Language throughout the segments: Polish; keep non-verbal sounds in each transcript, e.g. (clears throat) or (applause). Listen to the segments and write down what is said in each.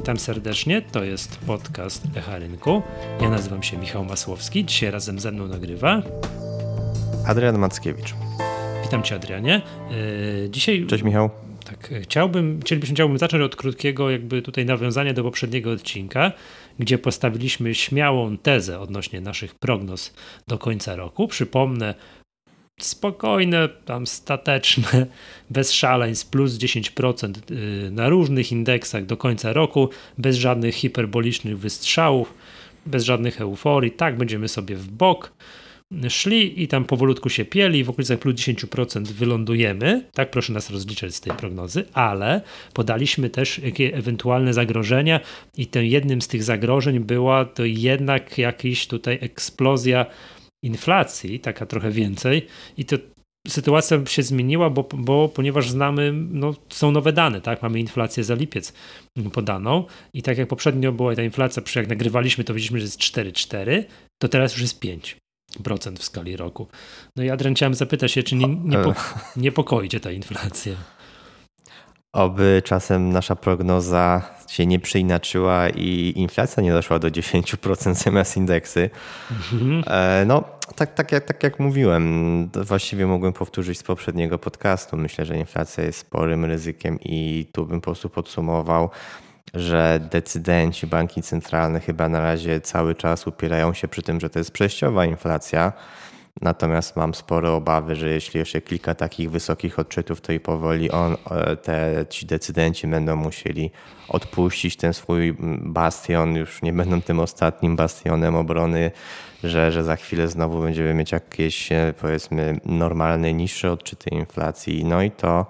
Witam serdecznie, to jest podcast Echa Rynku. Ja nazywam się Michał Masłowski, dzisiaj razem ze mną nagrywa Adrian Mackiewicz. Witam Cię Adrianie. Yy, dzisiaj... Cześć Michał. Tak, chciałbym, chcielibyśmy, chciałbym zacząć od krótkiego jakby tutaj nawiązania do poprzedniego odcinka, gdzie postawiliśmy śmiałą tezę odnośnie naszych prognoz do końca roku. Przypomnę, spokojne, tam stateczne, (laughs) bez szaleństw, plus 10% y, na różnych indeksach do końca roku, bez żadnych hiperbolicznych wystrzałów, bez żadnych euforii. Tak, będziemy sobie w bok szli i tam powolutku się pieli, w okolicach plus 10% wylądujemy. Tak, proszę nas rozliczać z tej prognozy, ale podaliśmy też jakie ewentualne zagrożenia i tym jednym z tych zagrożeń była to jednak jakaś tutaj eksplozja inflacji, taka trochę więcej, i to sytuacja się zmieniła, bo, bo ponieważ znamy, no, są nowe dane, tak? Mamy inflację za lipiec podaną i tak jak poprzednio była ta inflacja, przy jak nagrywaliśmy, to widzieliśmy, że jest 4,4, to teraz już jest 5% w skali roku. No i Adrian, chciałem zapytać się, czy nie, nie po, niepokoi cię ta inflacja? Oby czasem nasza prognoza się nie przeinaczyła i inflacja nie doszła do 10% zamiast indeksy. Mhm. E, no, tak, tak, jak, tak jak mówiłem, właściwie mogłem powtórzyć z poprzedniego podcastu. Myślę, że inflacja jest sporym ryzykiem i tu bym po prostu podsumował, że decydenci, banki centralne chyba na razie cały czas upierają się przy tym, że to jest przejściowa inflacja Natomiast mam spore obawy, że jeśli jeszcze kilka takich wysokich odczytów, to i powoli on, e, te, ci decydenci będą musieli odpuścić ten swój bastion, już nie będą tym ostatnim bastionem obrony, że, że za chwilę znowu będziemy mieć jakieś e, powiedzmy normalne, niższe odczyty inflacji. No i to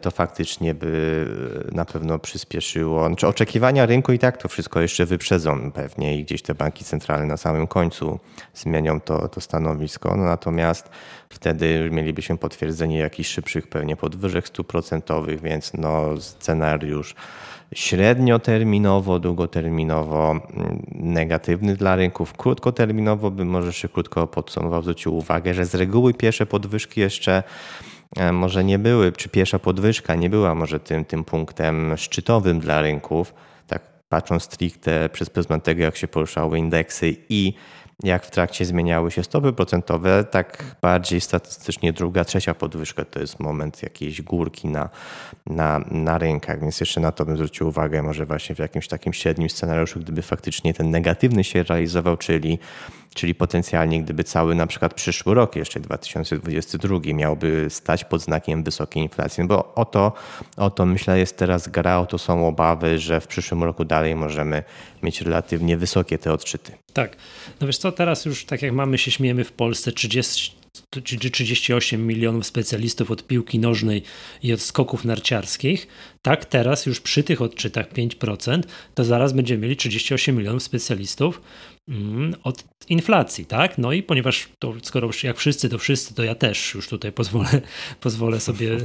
to faktycznie by na pewno przyspieszyło. Znaczy oczekiwania rynku i tak to wszystko jeszcze wyprzedzą pewnie i gdzieś te banki centralne na samym końcu zmienią to, to stanowisko. No natomiast wtedy mielibyśmy potwierdzenie jakichś szybszych pewnie podwyżek procentowych, więc no scenariusz średnioterminowo, długoterminowo mm, negatywny dla rynków. Krótkoterminowo bym może krótko podsumował, zwrócił uwagę, że z reguły pierwsze podwyżki jeszcze E, może nie były, czy pierwsza podwyżka nie była może tym, tym punktem szczytowym dla rynków, tak patrząc stricte przez pryzmat tego, jak się poruszały indeksy i jak w trakcie zmieniały się stopy procentowe, tak bardziej statystycznie druga, trzecia podwyżka to jest moment jakiejś górki na, na, na rynkach, więc jeszcze na to bym zwrócił uwagę, może właśnie w jakimś takim średnim scenariuszu, gdyby faktycznie ten negatywny się realizował, czyli Czyli potencjalnie, gdyby cały na przykład przyszły rok, jeszcze 2022, miałby stać pod znakiem wysokiej inflacji, no bo o to, o to myślę jest teraz gra, o to są obawy, że w przyszłym roku dalej możemy mieć relatywnie wysokie te odczyty. Tak. No wiesz co, teraz już tak jak mamy, się śmiejemy w Polsce 30 38 milionów specjalistów od piłki nożnej i od skoków narciarskich, tak teraz już przy tych odczytach 5%, to zaraz będziemy mieli 38 milionów specjalistów mm, od inflacji, tak? No i ponieważ to skoro jak wszyscy, to wszyscy, to ja też już tutaj pozwolę, (laughs) pozwolę sobie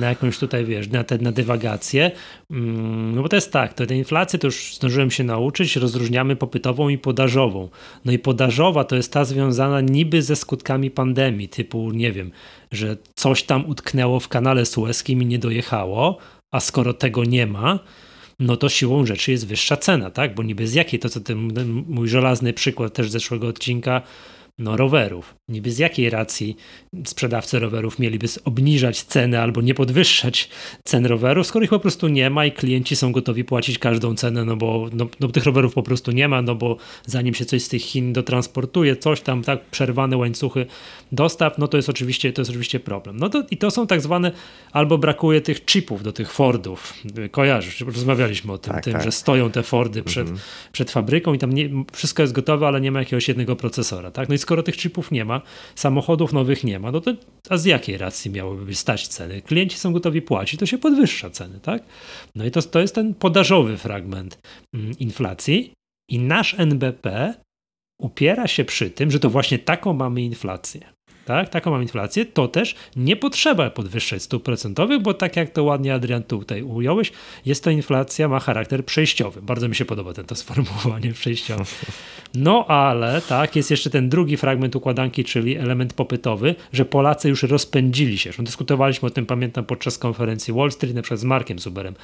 na jakąś tutaj, wiesz, na, te, na dywagację. Mm, no bo to jest tak, to te inflacje to już zdążyłem się nauczyć, rozróżniamy popytową i podażową. No i podażowa to jest ta związana niby ze skutkami pandemii, typu, nie wiem, że coś tam utknęło w kanale sueskim i nie dojechało, a skoro tego nie ma, no to siłą rzeczy jest wyższa cena, tak? Bo niby z jakiej, to co ten, ten mój żelazny przykład też z zeszłego odcinka, no, rowerów. Niby z jakiej racji sprzedawcy rowerów mieliby obniżać ceny albo nie podwyższać cen rowerów, skoro ich po prostu nie ma i klienci są gotowi płacić każdą cenę, no bo no, no, tych rowerów po prostu nie ma, no bo zanim się coś z tych Chin dotransportuje, coś tam, tak, przerwane łańcuchy dostaw, no to jest oczywiście, to jest oczywiście problem. No to, i to są tak zwane, albo brakuje tych chipów do tych Fordów. Kojarzysz, rozmawialiśmy o tym, tak, tym tak. że stoją te Fordy przed, mhm. przed fabryką i tam nie, wszystko jest gotowe, ale nie ma jakiegoś jednego procesora, tak? No i skoro tych chipów nie ma, samochodów nowych nie ma, no to a z jakiej racji miałyby stać ceny? Klienci są gotowi płacić, to się podwyższa ceny, tak? No i to, to jest ten podażowy fragment mm, inflacji i nasz NBP upiera się przy tym, że to właśnie taką mamy inflację tak, taką mam inflację, to też nie potrzeba podwyższać stóp procentowych, bo tak jak to ładnie Adrian tutaj ująłeś, jest to inflacja, ma charakter przejściowy. Bardzo mi się podoba ten to sformułowanie (laughs) przejściowe. No ale tak, jest jeszcze ten drugi fragment układanki, czyli element popytowy, że Polacy już rozpędzili się. Dyskutowaliśmy o tym, pamiętam, podczas konferencji Wall Street, na przykład z Markiem Zuberem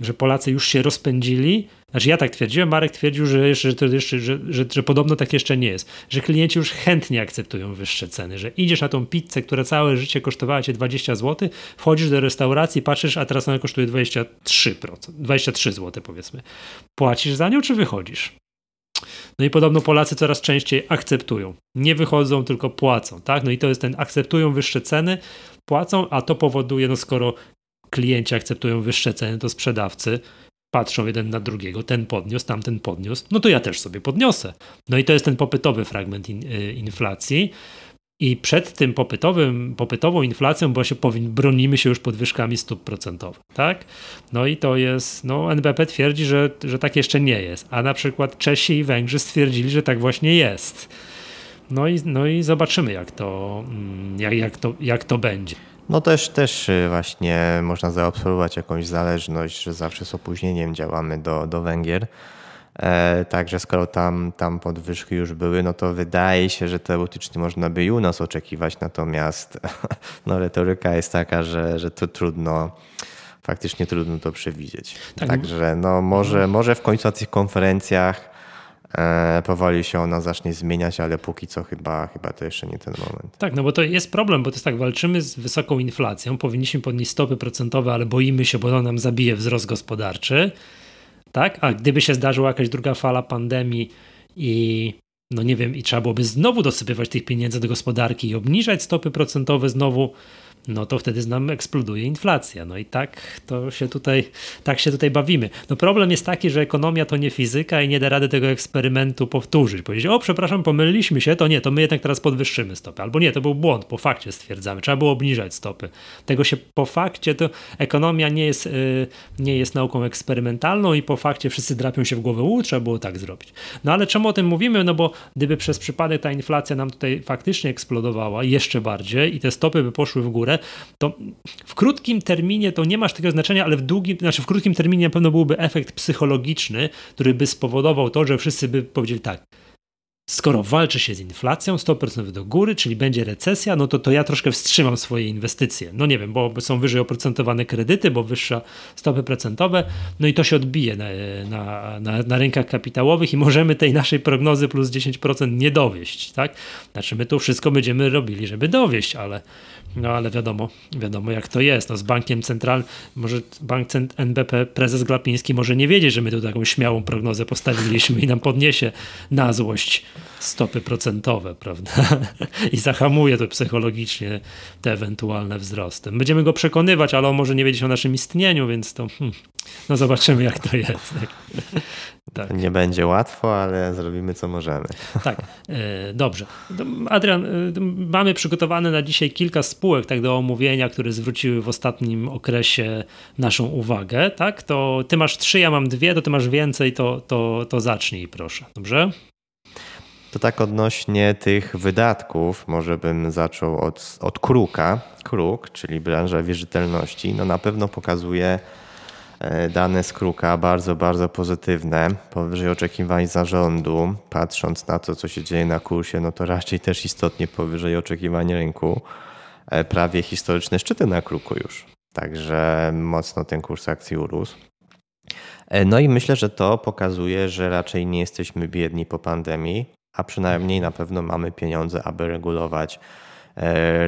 że Polacy już się rozpędzili. Znaczy ja tak twierdziłem, Marek twierdził, że, jeszcze, że, to jeszcze, że, że, że podobno tak jeszcze nie jest. Że klienci już chętnie akceptują wyższe ceny, że idziesz na tą pizzę, która całe życie kosztowała cię 20 zł, wchodzisz do restauracji, patrzysz, a teraz ona kosztuje 23%, 23 zł powiedzmy. Płacisz za nią czy wychodzisz? No i podobno Polacy coraz częściej akceptują. Nie wychodzą, tylko płacą, tak? No i to jest ten, akceptują wyższe ceny, płacą, a to powoduje, no skoro klienci akceptują wyższe ceny, to sprzedawcy patrzą jeden na drugiego, ten podniósł, tamten podniósł, no to ja też sobie podniosę. No i to jest ten popytowy fragment in, y, inflacji. I przed tym popytowym, popytową inflacją, bo się powin, bronimy się już podwyżkami stóp procentowych, tak? No i to jest, no NBP twierdzi, że, że tak jeszcze nie jest, a na przykład Czesi i Węgrzy stwierdzili, że tak właśnie jest. No i, no i zobaczymy, jak to, mm, jak, jak, to, jak to będzie. No też, też y, właśnie można zaobserwować jakąś zależność, że zawsze z opóźnieniem działamy do, do Węgier. E, także skoro tam, tam podwyżki już były, no to wydaje się, że teoretycznie można by i u nas oczekiwać, natomiast (laughs) no, retoryka jest taka, że, że to trudno, faktycznie trudno to przewidzieć. Tak. Także no, może, może w końcu na tych konferencjach powoli się ona zacznie zmieniać, ale póki co chyba, chyba to jeszcze nie ten moment. Tak, no bo to jest problem, bo to jest tak, walczymy z wysoką inflacją, powinniśmy podnieść stopy procentowe, ale boimy się, bo to nam zabije wzrost gospodarczy tak? A gdyby się zdarzyła jakaś druga fala pandemii i no nie wiem, i trzeba byłoby znowu dosypywać tych pieniędzy do gospodarki i obniżać stopy procentowe znowu, no to wtedy nam eksploduje inflacja. No i tak to się tutaj, tak się tutaj bawimy. No problem jest taki, że ekonomia to nie fizyka i nie da rady tego eksperymentu powtórzyć. Powiedzieć, o przepraszam, pomyliliśmy się, to nie, to my jednak teraz podwyższymy stopy. Albo nie, to był błąd, po fakcie stwierdzamy, trzeba było obniżać stopy. Tego się po fakcie, to ekonomia nie jest, yy, nie jest nauką eksperymentalną i po fakcie wszyscy drapią się w głowę, u, trzeba było tak zrobić. No ale czemu o tym mówimy? No bo gdyby przez przypadek ta inflacja nam tutaj faktycznie eksplodowała jeszcze bardziej i te stopy by poszły w górę, to w krótkim terminie to nie masz takiego znaczenia, ale w długim, znaczy w krótkim terminie na pewno byłby efekt psychologiczny, który by spowodował to, że wszyscy by powiedzieli tak, skoro walczy się z inflacją 100% do góry, czyli będzie recesja, no to, to ja troszkę wstrzymam swoje inwestycje. No nie wiem, bo są wyżej oprocentowane kredyty, bo wyższe stopy procentowe, no i to się odbije na, na, na, na rynkach kapitałowych i możemy tej naszej prognozy plus 10% nie dowieść, tak? Znaczy my tu wszystko będziemy robili, żeby dowieść, ale no ale wiadomo, wiadomo jak to jest. No, z bankiem centralnym, może bank NBP, prezes Glapiński może nie wiedzieć, że my tu taką śmiałą prognozę postawiliśmy i nam podniesie na złość stopy procentowe, prawda? (laughs) I zahamuje to psychologicznie te ewentualne wzrosty. Będziemy go przekonywać, ale on może nie wiedzieć o naszym istnieniu, więc to hmm, no zobaczymy jak to jest. Tak. Nie będzie łatwo, ale zrobimy co możemy. Tak, e, dobrze. Adrian, e, mamy przygotowane na dzisiaj kilka spółek tak do omówienia, które zwróciły w ostatnim okresie naszą uwagę. Tak, to ty masz trzy, ja mam dwie, to ty masz więcej, to, to, to zacznij proszę. Dobrze? To tak odnośnie tych wydatków, może bym zaczął od, od Kruka. Kruk, czyli branża wierzytelności, no na pewno pokazuje dane z Kruka bardzo, bardzo pozytywne, powyżej oczekiwań zarządu. Patrząc na to, co się dzieje na kursie, no to raczej też istotnie powyżej oczekiwań rynku. E, prawie historyczne szczyty na Kruku już. Także mocno ten kurs akcji urósł. E, no i myślę, że to pokazuje, że raczej nie jesteśmy biedni po pandemii, a przynajmniej na pewno mamy pieniądze, aby regulować E,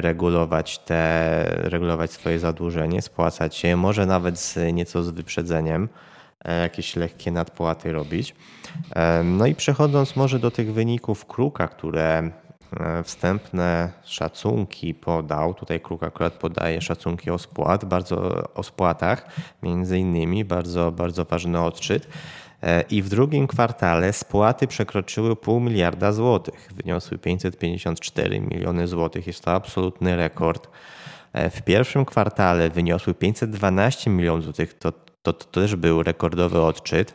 regulować te, regulować swoje zadłużenie, spłacać je, może nawet z nieco z wyprzedzeniem e, jakieś lekkie nadpłaty robić. E, no i przechodząc może do tych wyników Kruka, które wstępne szacunki podał. Tutaj Kruk akurat podaje szacunki o spłat, bardzo o spłatach, między innymi bardzo, bardzo ważny odczyt. I w drugim kwartale spłaty przekroczyły pół miliarda złotych, wyniosły 554 miliony złotych. Jest to absolutny rekord. W pierwszym kwartale wyniosły 512 milionów złotych. To, to, to też był rekordowy odczyt.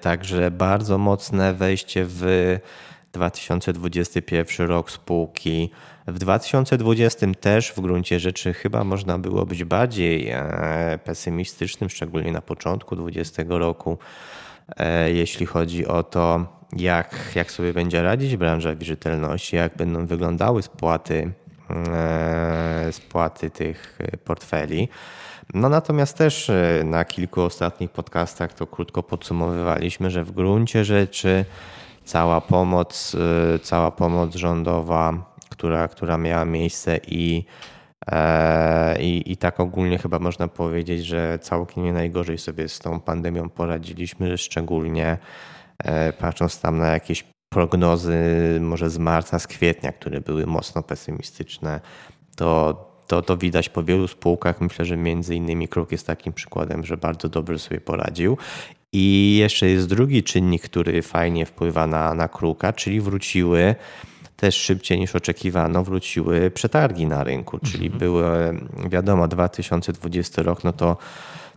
Także bardzo mocne wejście w 2021 rok spółki. W 2020 też w gruncie rzeczy chyba można było być bardziej e, pesymistycznym, szczególnie na początku 2020 roku, e, jeśli chodzi o to, jak, jak sobie będzie radzić branża wierzytelności, jak będą wyglądały spłaty spłaty tych portfeli. No natomiast też na kilku ostatnich podcastach to krótko podsumowywaliśmy, że w gruncie rzeczy cała pomoc, cała pomoc rządowa, która, która miała miejsce i E, I, I tak ogólnie chyba można powiedzieć, że całkiem nie najgorzej sobie z tą pandemią poradziliśmy, szczególnie e, patrząc tam na jakieś prognozy może z marca, z kwietnia, które były mocno pesymistyczne, to, to, to widać po wielu spółkach. Myślę, że między innymi Kruk jest takim przykładem, że bardzo dobrze sobie poradził. I jeszcze jest drugi czynnik, który fajnie wpływa na, na Kruka, czyli wróciły też szybciej niż oczekiwano wróciły przetargi na rynku, czyli mhm. były, wiadomo, 2020 rok, no to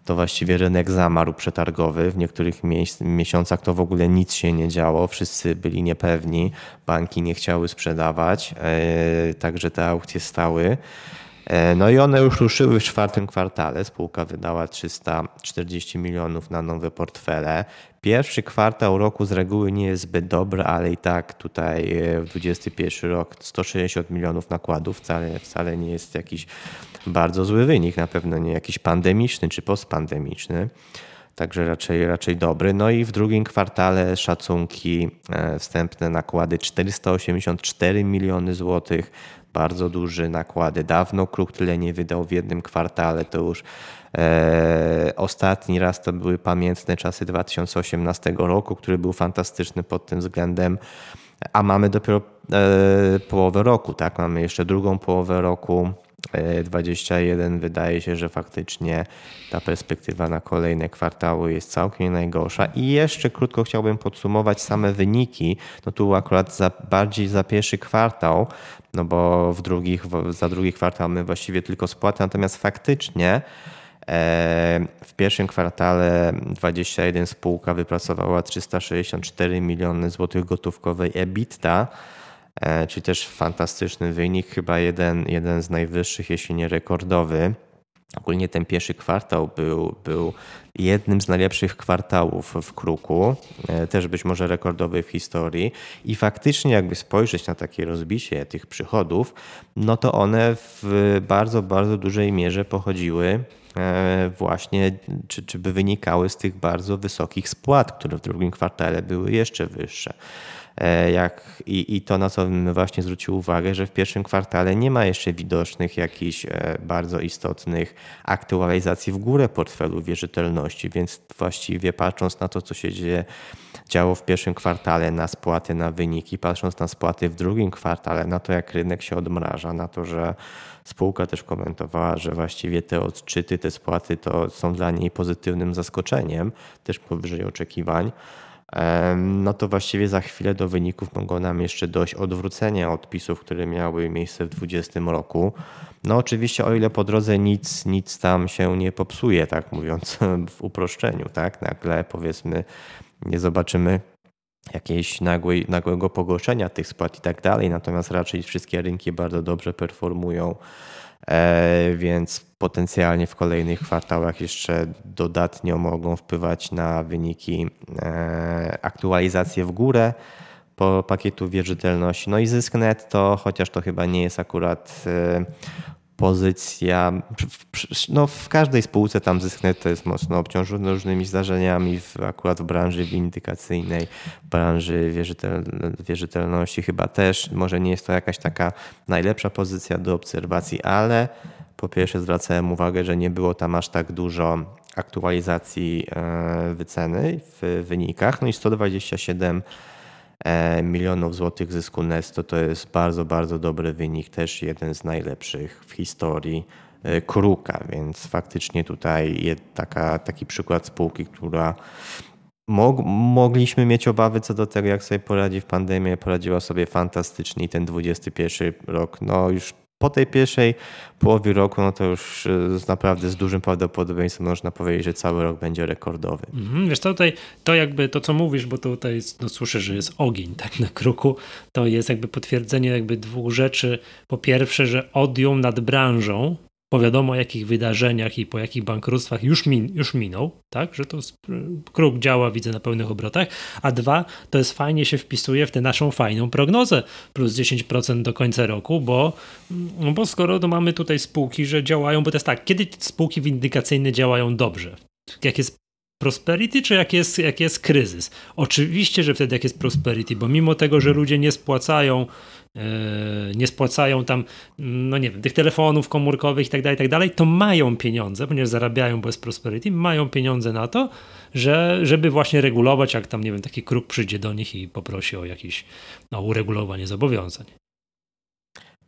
to właściwie rynek zamarł przetargowy. W niektórych miesiącach to w ogóle nic się nie działo, wszyscy byli niepewni, banki nie chciały sprzedawać, e, także te aukcje stały. E, no i one już ruszyły w czwartym kwartale. Spółka wydała 340 milionów na nowe portfele. Pierwszy kwartał roku z reguły nie jest zbyt dobry, ale i tak tutaj e, w 2021 rok 160 milionów nakładów wcale, wcale nie jest jakiś bardzo zły wynik, na pewno nie jakiś pandemiczny czy postpandemiczny. Także raczej, raczej dobry. No i w drugim kwartale szacunki e, wstępne nakłady 484 miliony złotych, bardzo duże nakłady. Dawno Kruk tyle nie wydał w jednym kwartale, to już e, ostatni raz to były pamiętne czasy 2018 roku, który był fantastyczny pod tym względem, a mamy dopiero e, połowę roku, tak? Mamy jeszcze drugą połowę roku 21 wydaje się, że faktycznie ta perspektywa na kolejne kwartały jest całkiem najgorsza. I jeszcze krótko chciałbym podsumować same wyniki. No tu akurat za, bardziej za pierwszy kwartał, no bo w drugich, za drugi kwartał mamy właściwie tylko spłaty, natomiast faktycznie e, w pierwszym kwartale 21 spółka wypracowała 364 miliony złotych gotówkowej EBITDA E, czyli też fantastyczny wynik, chyba jeden, jeden z najwyższych, jeśli nie rekordowy. Ogólnie ten pierwszy kwartał był, był jednym z najlepszych kwartałów w Kruku, e, też być może rekordowy w historii. I faktycznie, jakby spojrzeć na takie rozbicie tych przychodów, no to one w bardzo, bardzo dużej mierze pochodziły e, właśnie, czy, czy by wynikały z tych bardzo wysokich spłat, które w drugim kwartale były jeszcze wyższe. E, jak, i, I to, na co bym właśnie zwrócił uwagę, że w pierwszym kwartale nie ma jeszcze widocznych jakichś e, bardzo istotnych aktualizacji w górę portfelu wierzytelności, więc właściwie patrząc na to, co się dzieje, działo w pierwszym kwartale na spłaty, na wyniki, patrząc na spłaty w drugim kwartale, na to, jak rynek się odmraża, na to, że spółka też komentowała, że właściwie te odczyty, te spłaty to są dla niej pozytywnym zaskoczeniem, też powyżej oczekiwań no to właściwie za chwilę do wyników mogło nam jeszcze dojść odwrócenia odpisów, które miały miejsce w 2020 roku. No oczywiście o ile po drodze nic, nic tam się nie popsuje, tak mówiąc (laughs) w uproszczeniu, tak? Nagle powiedzmy nie zobaczymy jakiejś nagłej, nagłego pogorszenia tych spłat i tak dalej, natomiast raczej wszystkie rynki bardzo dobrze performują więc potencjalnie w kolejnych kwartałach jeszcze dodatnio mogą wpływać na wyniki e, aktualizacje w górę po pakietu wierzytelności. No i zysk netto, chociaż to chyba nie jest akurat e, pozycja, no w każdej spółce tam zysk netto jest mocno obciążony różnymi zdarzeniami, w, akurat w branży windykacyjnej, branży wierzytel, wierzytelności chyba też. Może nie jest to jakaś taka najlepsza pozycja do obserwacji, ale po pierwsze zwracałem uwagę, że nie było tam aż tak dużo aktualizacji e, wyceny w wynikach. No i 127 E, milionów złotych zysku netto to jest bardzo, bardzo dobry wynik, też jeden z najlepszych w historii e, Kruka, więc faktycznie tutaj jest taka, taki przykład spółki, która Mog, mogliśmy mieć obawy co do tego, jak sobie poradzi w pandemii. Poradziła sobie fantastycznie i ten 21 rok, no już po tej pierwszej połowie roku, no to już e, z naprawdę z dużym prawdopodobieństwem można powiedzieć, że cały rok będzie rekordowy. Mhm, wiesz, tutaj to jakby to, co mówisz, bo tutaj no, słyszę, że jest ogień tak na kruku, to jest jakby potwierdzenie jakby dwóch rzeczy. Po pierwsze, że odium nad branżą po wiadomo jakich wydarzeniach i po jakich bankructwach już, min, już minął, tak, że to kruk działa, widzę na pełnych obrotach, a dwa, to jest fajnie się wpisuje w tę naszą fajną prognozę plus 10% do końca roku, bo, no bo skoro to mamy tutaj spółki, że działają, bo to jest tak, kiedy spółki windykacyjne działają dobrze, jak jest prosperity, czy jak jest, jak jest kryzys? Oczywiście, że wtedy jak jest prosperity, bo mimo tego, że ludzie nie spłacają e, nie spłacają tam, no nie wiem, tych telefonów komórkowych i tak dalej, tak dalej, to mają pieniądze, ponieważ zarabiają, bez prosperity, mają pieniądze na to, że, żeby właśnie regulować, jak tam, nie wiem, taki kruk przyjdzie do nich i poprosi o jakieś no, uregulowanie zobowiązań.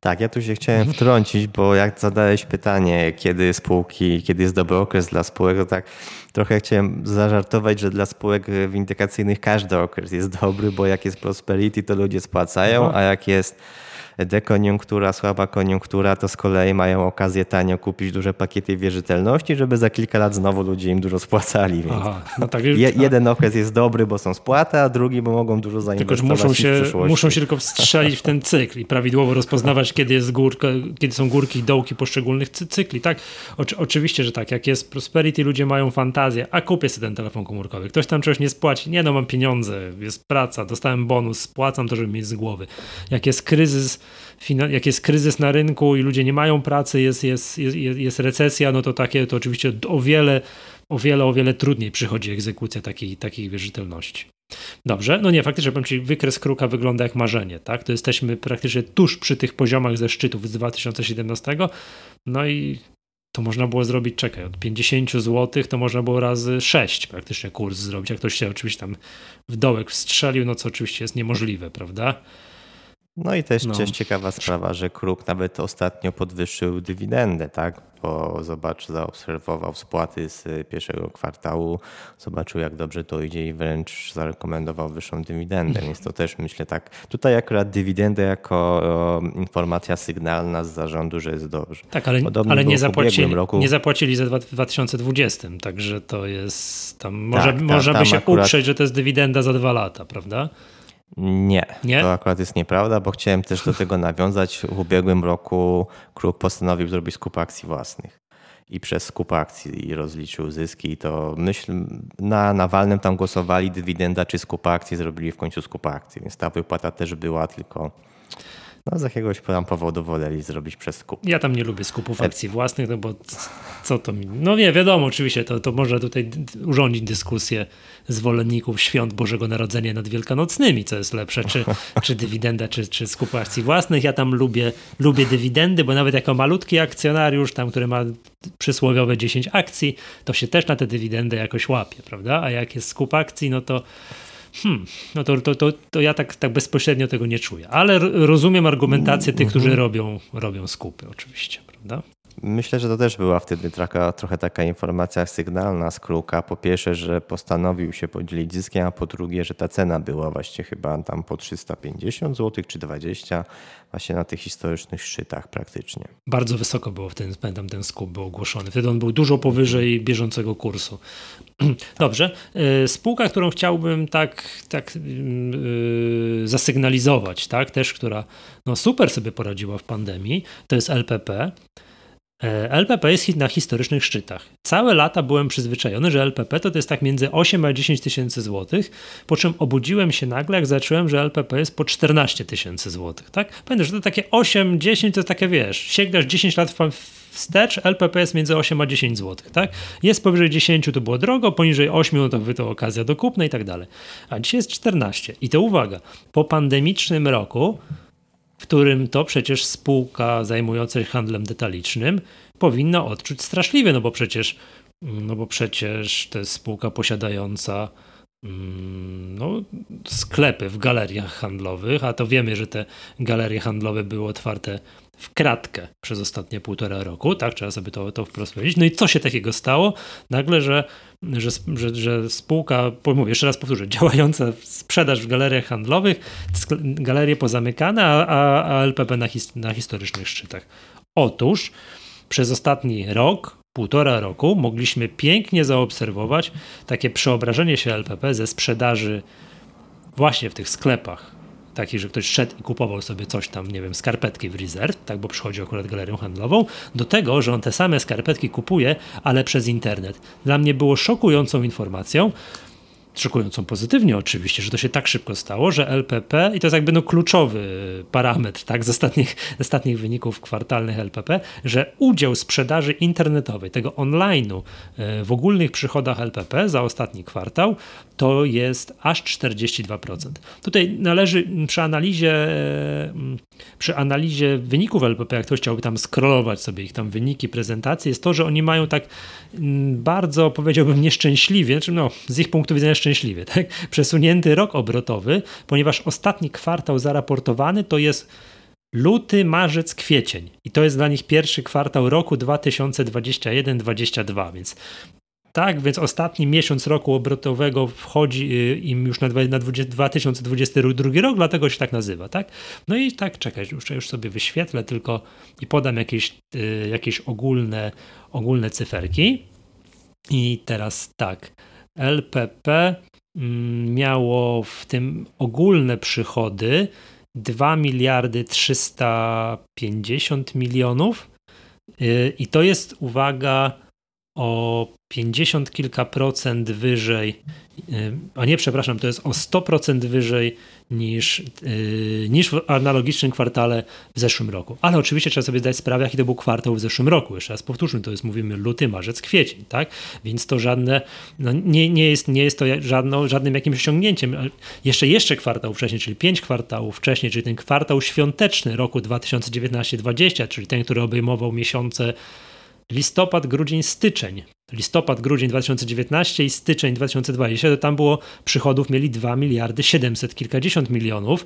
Tak, ja tu się chciałem wtrącić, bo jak zadałeś pytanie, kiedy spółki, kiedy jest dobry okres dla spółek, to tak trochę chciałem zażartować, że dla spółek windykacyjnych każdy okres jest dobry, bo jak jest prosperity, to ludzie spłacają, a jak jest dekoniunktura, słaba koniunktura, to z kolei mają okazję tanio kupić duże pakiety wierzytelności, żeby za kilka lat znowu ludzie im dużo spłacali. Więc Aha, no tak, je, jeden okres jest dobry, bo są spłaty, a drugi, bo mogą dużo zainwestować tylko, muszą się, muszą się tylko wstrzelić w ten cykl i prawidłowo rozpoznawać, kiedy, jest górka, kiedy są górki i dołki poszczególnych cykli. Tak, Oczy, oczywiście, że tak. Jak jest prosperity, ludzie mają fantazję, a kupię sobie ten telefon komórkowy. Ktoś tam czegoś nie spłaci. Nie no, mam pieniądze, jest praca, dostałem bonus, spłacam to, żeby mieć z głowy. Jak jest kryzys, jak jest kryzys na rynku i ludzie nie mają pracy, jest, jest, jest, jest recesja, no to takie to oczywiście o wiele, o wiele, o wiele trudniej przychodzi egzekucja takiej, takiej wierzytelności. Dobrze, no nie, faktycznie powiem Ci, wykres kruka wygląda jak marzenie, tak? To jesteśmy praktycznie tuż przy tych poziomach ze szczytów z 2017, no i to można było zrobić, czekaj, od 50 zł to można było razy 6 praktycznie kurs zrobić, jak ktoś się oczywiście tam w dołek wstrzelił, no co oczywiście jest niemożliwe, prawda? No i też, no. też ciekawa sprawa, że Kruk nawet ostatnio podwyższył dywidendę, tak? Bo zobacz, zaobserwował spłaty z pierwszego kwartału, zobaczył jak dobrze to idzie i wręcz zarekomendował wyższą dywidendę. Więc to też myślę tak. Tutaj akurat dywidendę jako informacja sygnalna z zarządu, że jest dobrze. Tak, ale, ale nie, zapłacili, roku... nie zapłacili za 2020, także to jest tam, może, tak, można by się akurat... uprzeć, że to jest dywidenda za dwa lata, prawda? Nie, nie, to akurat jest nieprawda, bo chciałem też do tego nawiązać. W ubiegłym roku Kruk postanowił zrobić skup akcji własnych i przez skup akcji rozliczył zyski. To myśl, na Nawalnym tam głosowali dywidenda czy skup akcji, zrobili w końcu skup akcji, więc ta wypłata też była, tylko no, z jakiegoś tam powodu woleli zrobić przez skup. Ja tam nie lubię skupów akcji własnych, no bo co to mi... No nie, wiadomo, oczywiście, to, to można tutaj urządzić dyskusję zwolenników świąt Bożego Narodzenia nad Wielkanocnymi, co jest lepsze, czy, (laughs) czy dywidenda, czy, czy skup akcji własnych. Ja tam lubię, lubię dywidendy, bo nawet jako malutki akcjonariusz, tam, który ma przysłowiowe 10 akcji, to się też na tę dywidendę jakoś łapie, prawda? A jak jest skup akcji, no to hmm, no to, to, to, to ja tak, tak bezpośrednio tego nie czuję. Ale rozumiem argumentację tych, którzy mhm. robią, robią skupy oczywiście, prawda? Myślę, że to też była wtedy trochę, trochę taka informacja sygnalna z Kruka. Po pierwsze, że postanowił się podzielić zyskiem, a po drugie, że ta cena była właśnie chyba tam po 350 zł czy 20 właśnie na tych historycznych szczytach praktycznie. Bardzo wysoko było wtedy, pamiętam ten skup był ogłoszony. Wtedy on był dużo powyżej bieżącego kursu. (clears throat) Dobrze. E, spółka, którą chciałbym tak, tak yy, zasygnalizować, tak, też która no, super sobie poradziła w pandemii, to jest LPP. E, LPP jest na historycznych szczytach. Całe lata byłem przyzwyczajony, że LPP to, jest tak między 8 a 10 tysięcy złotych, po czym obudziłem się nagle, jak zacząłem, że LPP jest po 14 tysięcy złotych. Tak? Pamiętasz, że to takie 8-10 to takie, wiesz, sięgasz 10 lat wstecz, LPP jest między 8 a 10 złotych. Tak? Jest powyżej 10 to było drogo, poniżej 8 no to to okazja do kupna i tak dalej. A dzisiaj jest 14. I to uwaga, po pandemicznym roku w którym to przecież spółka zajmująca się handlem detalicznym powinna odczuć straszliwie, no bo przecież, no bo przecież to jest spółka posiadająca mm, no, sklepy w galeriach handlowych, a to wiemy, że te galerie handlowe były otwarte w kratkę przez ostatnie półtora roku, tak? Trzeba sobie to, to wprost powiedzieć. No i co się takiego stało? Nagle, że, że, że, że spółka, mówię, jeszcze raz powtórzę, (laughs) działająca sprzedaż w galeriach handlowych, galerie pozamykane, a, a LPP na, his, na historycznych szczytach. Otóż przez ostatni rok, półtora roku mogliśmy pięknie zaobserwować takie przeobrażenie się LPP ze sprzedaży właśnie w tych sklepach taki, że ktoś szedł i kupował sobie coś tam, nie wiem, skarpetki w Reserve, tak, bo przychodzi akurat galerią handlową, do tego, że on te same skarpetki kupuje, ale przez internet. Dla mnie było szokującą informacją, szokującą pozytywnie oczywiście, że to się tak szybko stało, że LPP, i to jest jakby no kluczowy parametr tak, z, ostatnich, (laughs) ostatnich wyników kwartalnych LPP, że udział sprzedaży internetowej, tego online'u e, w ogólnych przychodach LPP za ostatni kwartał to jest aż 42%. Tutaj należy przy analizie, mm, przy analizie wyników LPP, jak ktoś chciałby tam scrollować sobie ich tam wyniki, prezentacje, jest to, że oni mają tak bardzo, powiedziałbym, nieszczęśliwie, znaczy no, z ich punktu widzenia szczęśliwie, tak? przesunięty rok obrotowy, ponieważ ostatni kwartał zaraportowany to jest luty, marzec, kwiecień. I to jest dla nich pierwszy kwartał roku 2021-2022, więc tak, więc ostatni miesiąc roku obrotowego wchodzi y, im już na, na 2022 rok, dlatego się tak nazywa, tak? No i tak, czekaj, już, już sobie wyświetlę tylko i podam jakieś, y, jakieś ogólne, ogólne cyferki. I teraz tak, LPP mm, miało w tym ogólne przychody 2 miliardy 350 milionów. Y, i to jest, uwaga, o 50 kilka procent wyżej, y, a nie, przepraszam, to jest o 100% wyżej niż, y, niż w analogicznym kwartale w zeszłym roku. Ale oczywiście trzeba sobie zdać sprawę, jaki to był kwartał w zeszłym roku. Jeszcze raz powtórzmy, to jest, mówimy, luty, marzec, kwiecień, tak? Więc to żadne, no nie, nie, jest, nie jest to żadno, żadnym jakimś osiągnięciem. Jeszcze, jeszcze kwartał wcześniej, czyli pięć kwartałów wcześniej, czyli ten kwartał świąteczny roku 2019-2020, czyli ten, który obejmował miesiące listopad, grudzień, styczeń. Listopad, grudzień 2019 i styczeń 2020, to tam było przychodów mieli 2 miliardy 700 kilkadziesiąt milionów.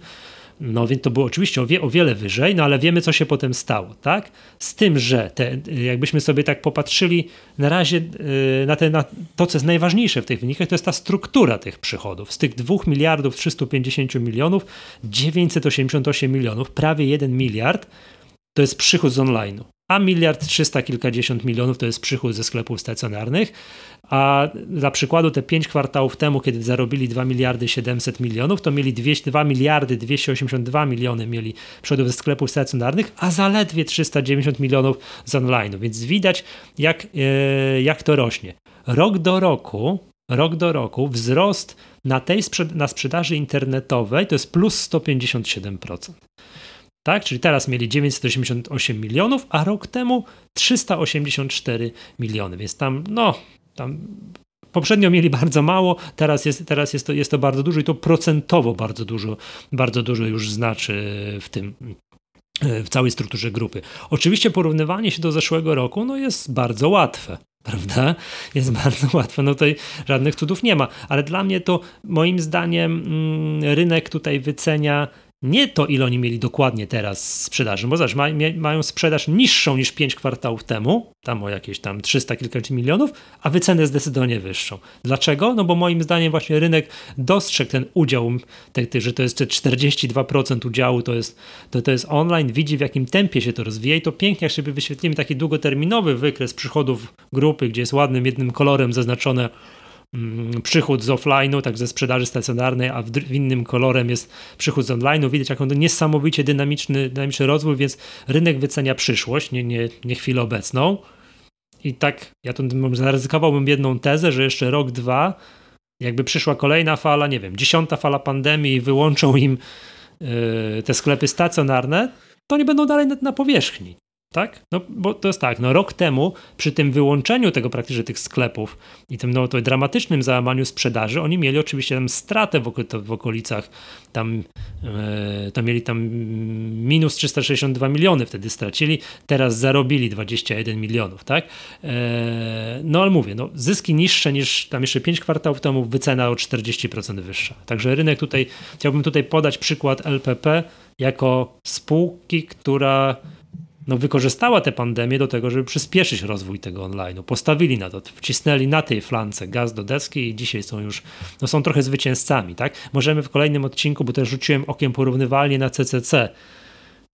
No więc to było oczywiście o, wie, o, wiele wyżej, no ale wiemy, co się potem stało, tak? Z tym, że te, jakbyśmy sobie tak popatrzyli na razie yy, na, te, na to, co jest najważniejsze w tych wynikach, to jest ta struktura tych przychodów. Z tych 2 miliardów 350 milionów, 988 milionów, prawie 1 miliard, to jest przychód z online'u. A miliard trzysta kilkadziesiąt milionów to jest przychód ze sklepów stacjonarnych, a dla przykładu te pięć kwartałów temu, kiedy zarobili 2 miliardy 700 milionów, to mieli 200, 2 miliardy 282 miliony mieli przychodów ze sklepów stacjonarnych, a zaledwie 390 milionów z online, więc widać jak, e, jak to rośnie. Rok do roku, rok do roku wzrost na tej na sprzedaży internetowej to jest plus 157% tak? Czyli teraz mieli 988 milionów, a rok temu 384 miliony, więc tam, no, tam poprzednio mieli bardzo mało, teraz jest, teraz jest, to, jest to bardzo dużo i to procentowo bardzo dużo, bardzo dużo już znaczy w tym w całej strukturze grupy. Oczywiście porównywanie się do zeszłego roku no jest bardzo łatwe, prawda? Jest bardzo łatwe, no tutaj żadnych cudów nie ma, ale dla mnie to moim zdaniem mm, rynek tutaj wycenia nie to, ile oni mieli dokładnie teraz sprzedaży, bo zobacz, ma, mają sprzedaż niższą niż 5 kwartałów temu, tam o jakieś tam 300 kilka milionów, a wycenę zdecydowanie wyższą. Dlaczego? No bo moim zdaniem właśnie rynek dostrzegł ten udział, te, te, że to jest 42% udziału, to jest, to, to jest online, widzi w jakim tempie się to rozwija i to pięknie, jak sobie wyświetlimy taki długoterminowy wykres przychodów grupy, gdzie jest ładnym jednym kolorem zaznaczone przychód z offline'u, tak ze sprzedaży stacjonarnej, a w, innym kolorem jest przychód z online'u. Widać, jak on niesamowicie dynamiczny, dynamiczny rozwój, więc rynek wycenia przyszłość, nie, nie, nie chwilę obecną. I tak, ja tu zaryzykowałbym jedną tezę, że jeszcze rok, dwa, jakby przyszła kolejna fala, nie wiem, dziesiąta fala pandemii i wyłączą im yy, te sklepy stacjonarne, to nie będą dalej na, na powierzchni. Tak? No bo to jest tak, no rok temu przy tym wyłączeniu tego praktycznie tych sklepów i tym no, to dramatycznym załamaniu sprzedaży, oni mieli oczywiście tam stratę w, w okolicach, tam e, to mieli tam minus 362 miliony wtedy stracili, teraz zarobili 21 milionów, tak? E, no ale mówię, no, zyski niższe niż tam jeszcze 5 kwartałów temu, wycena o 40% wyższa. Także rynek tutaj, chciałbym tutaj podać przykład LPP jako spółki, która no, wykorzystała tę pandemię do tego, żeby przyspieszyć rozwój tego online. Postawili na to, wcisnęli na tej flance gaz do deski i dzisiaj są już, no są trochę zwycięzcami, tak? Możemy w kolejnym odcinku, bo też rzuciłem okiem porównywalnie na CCC.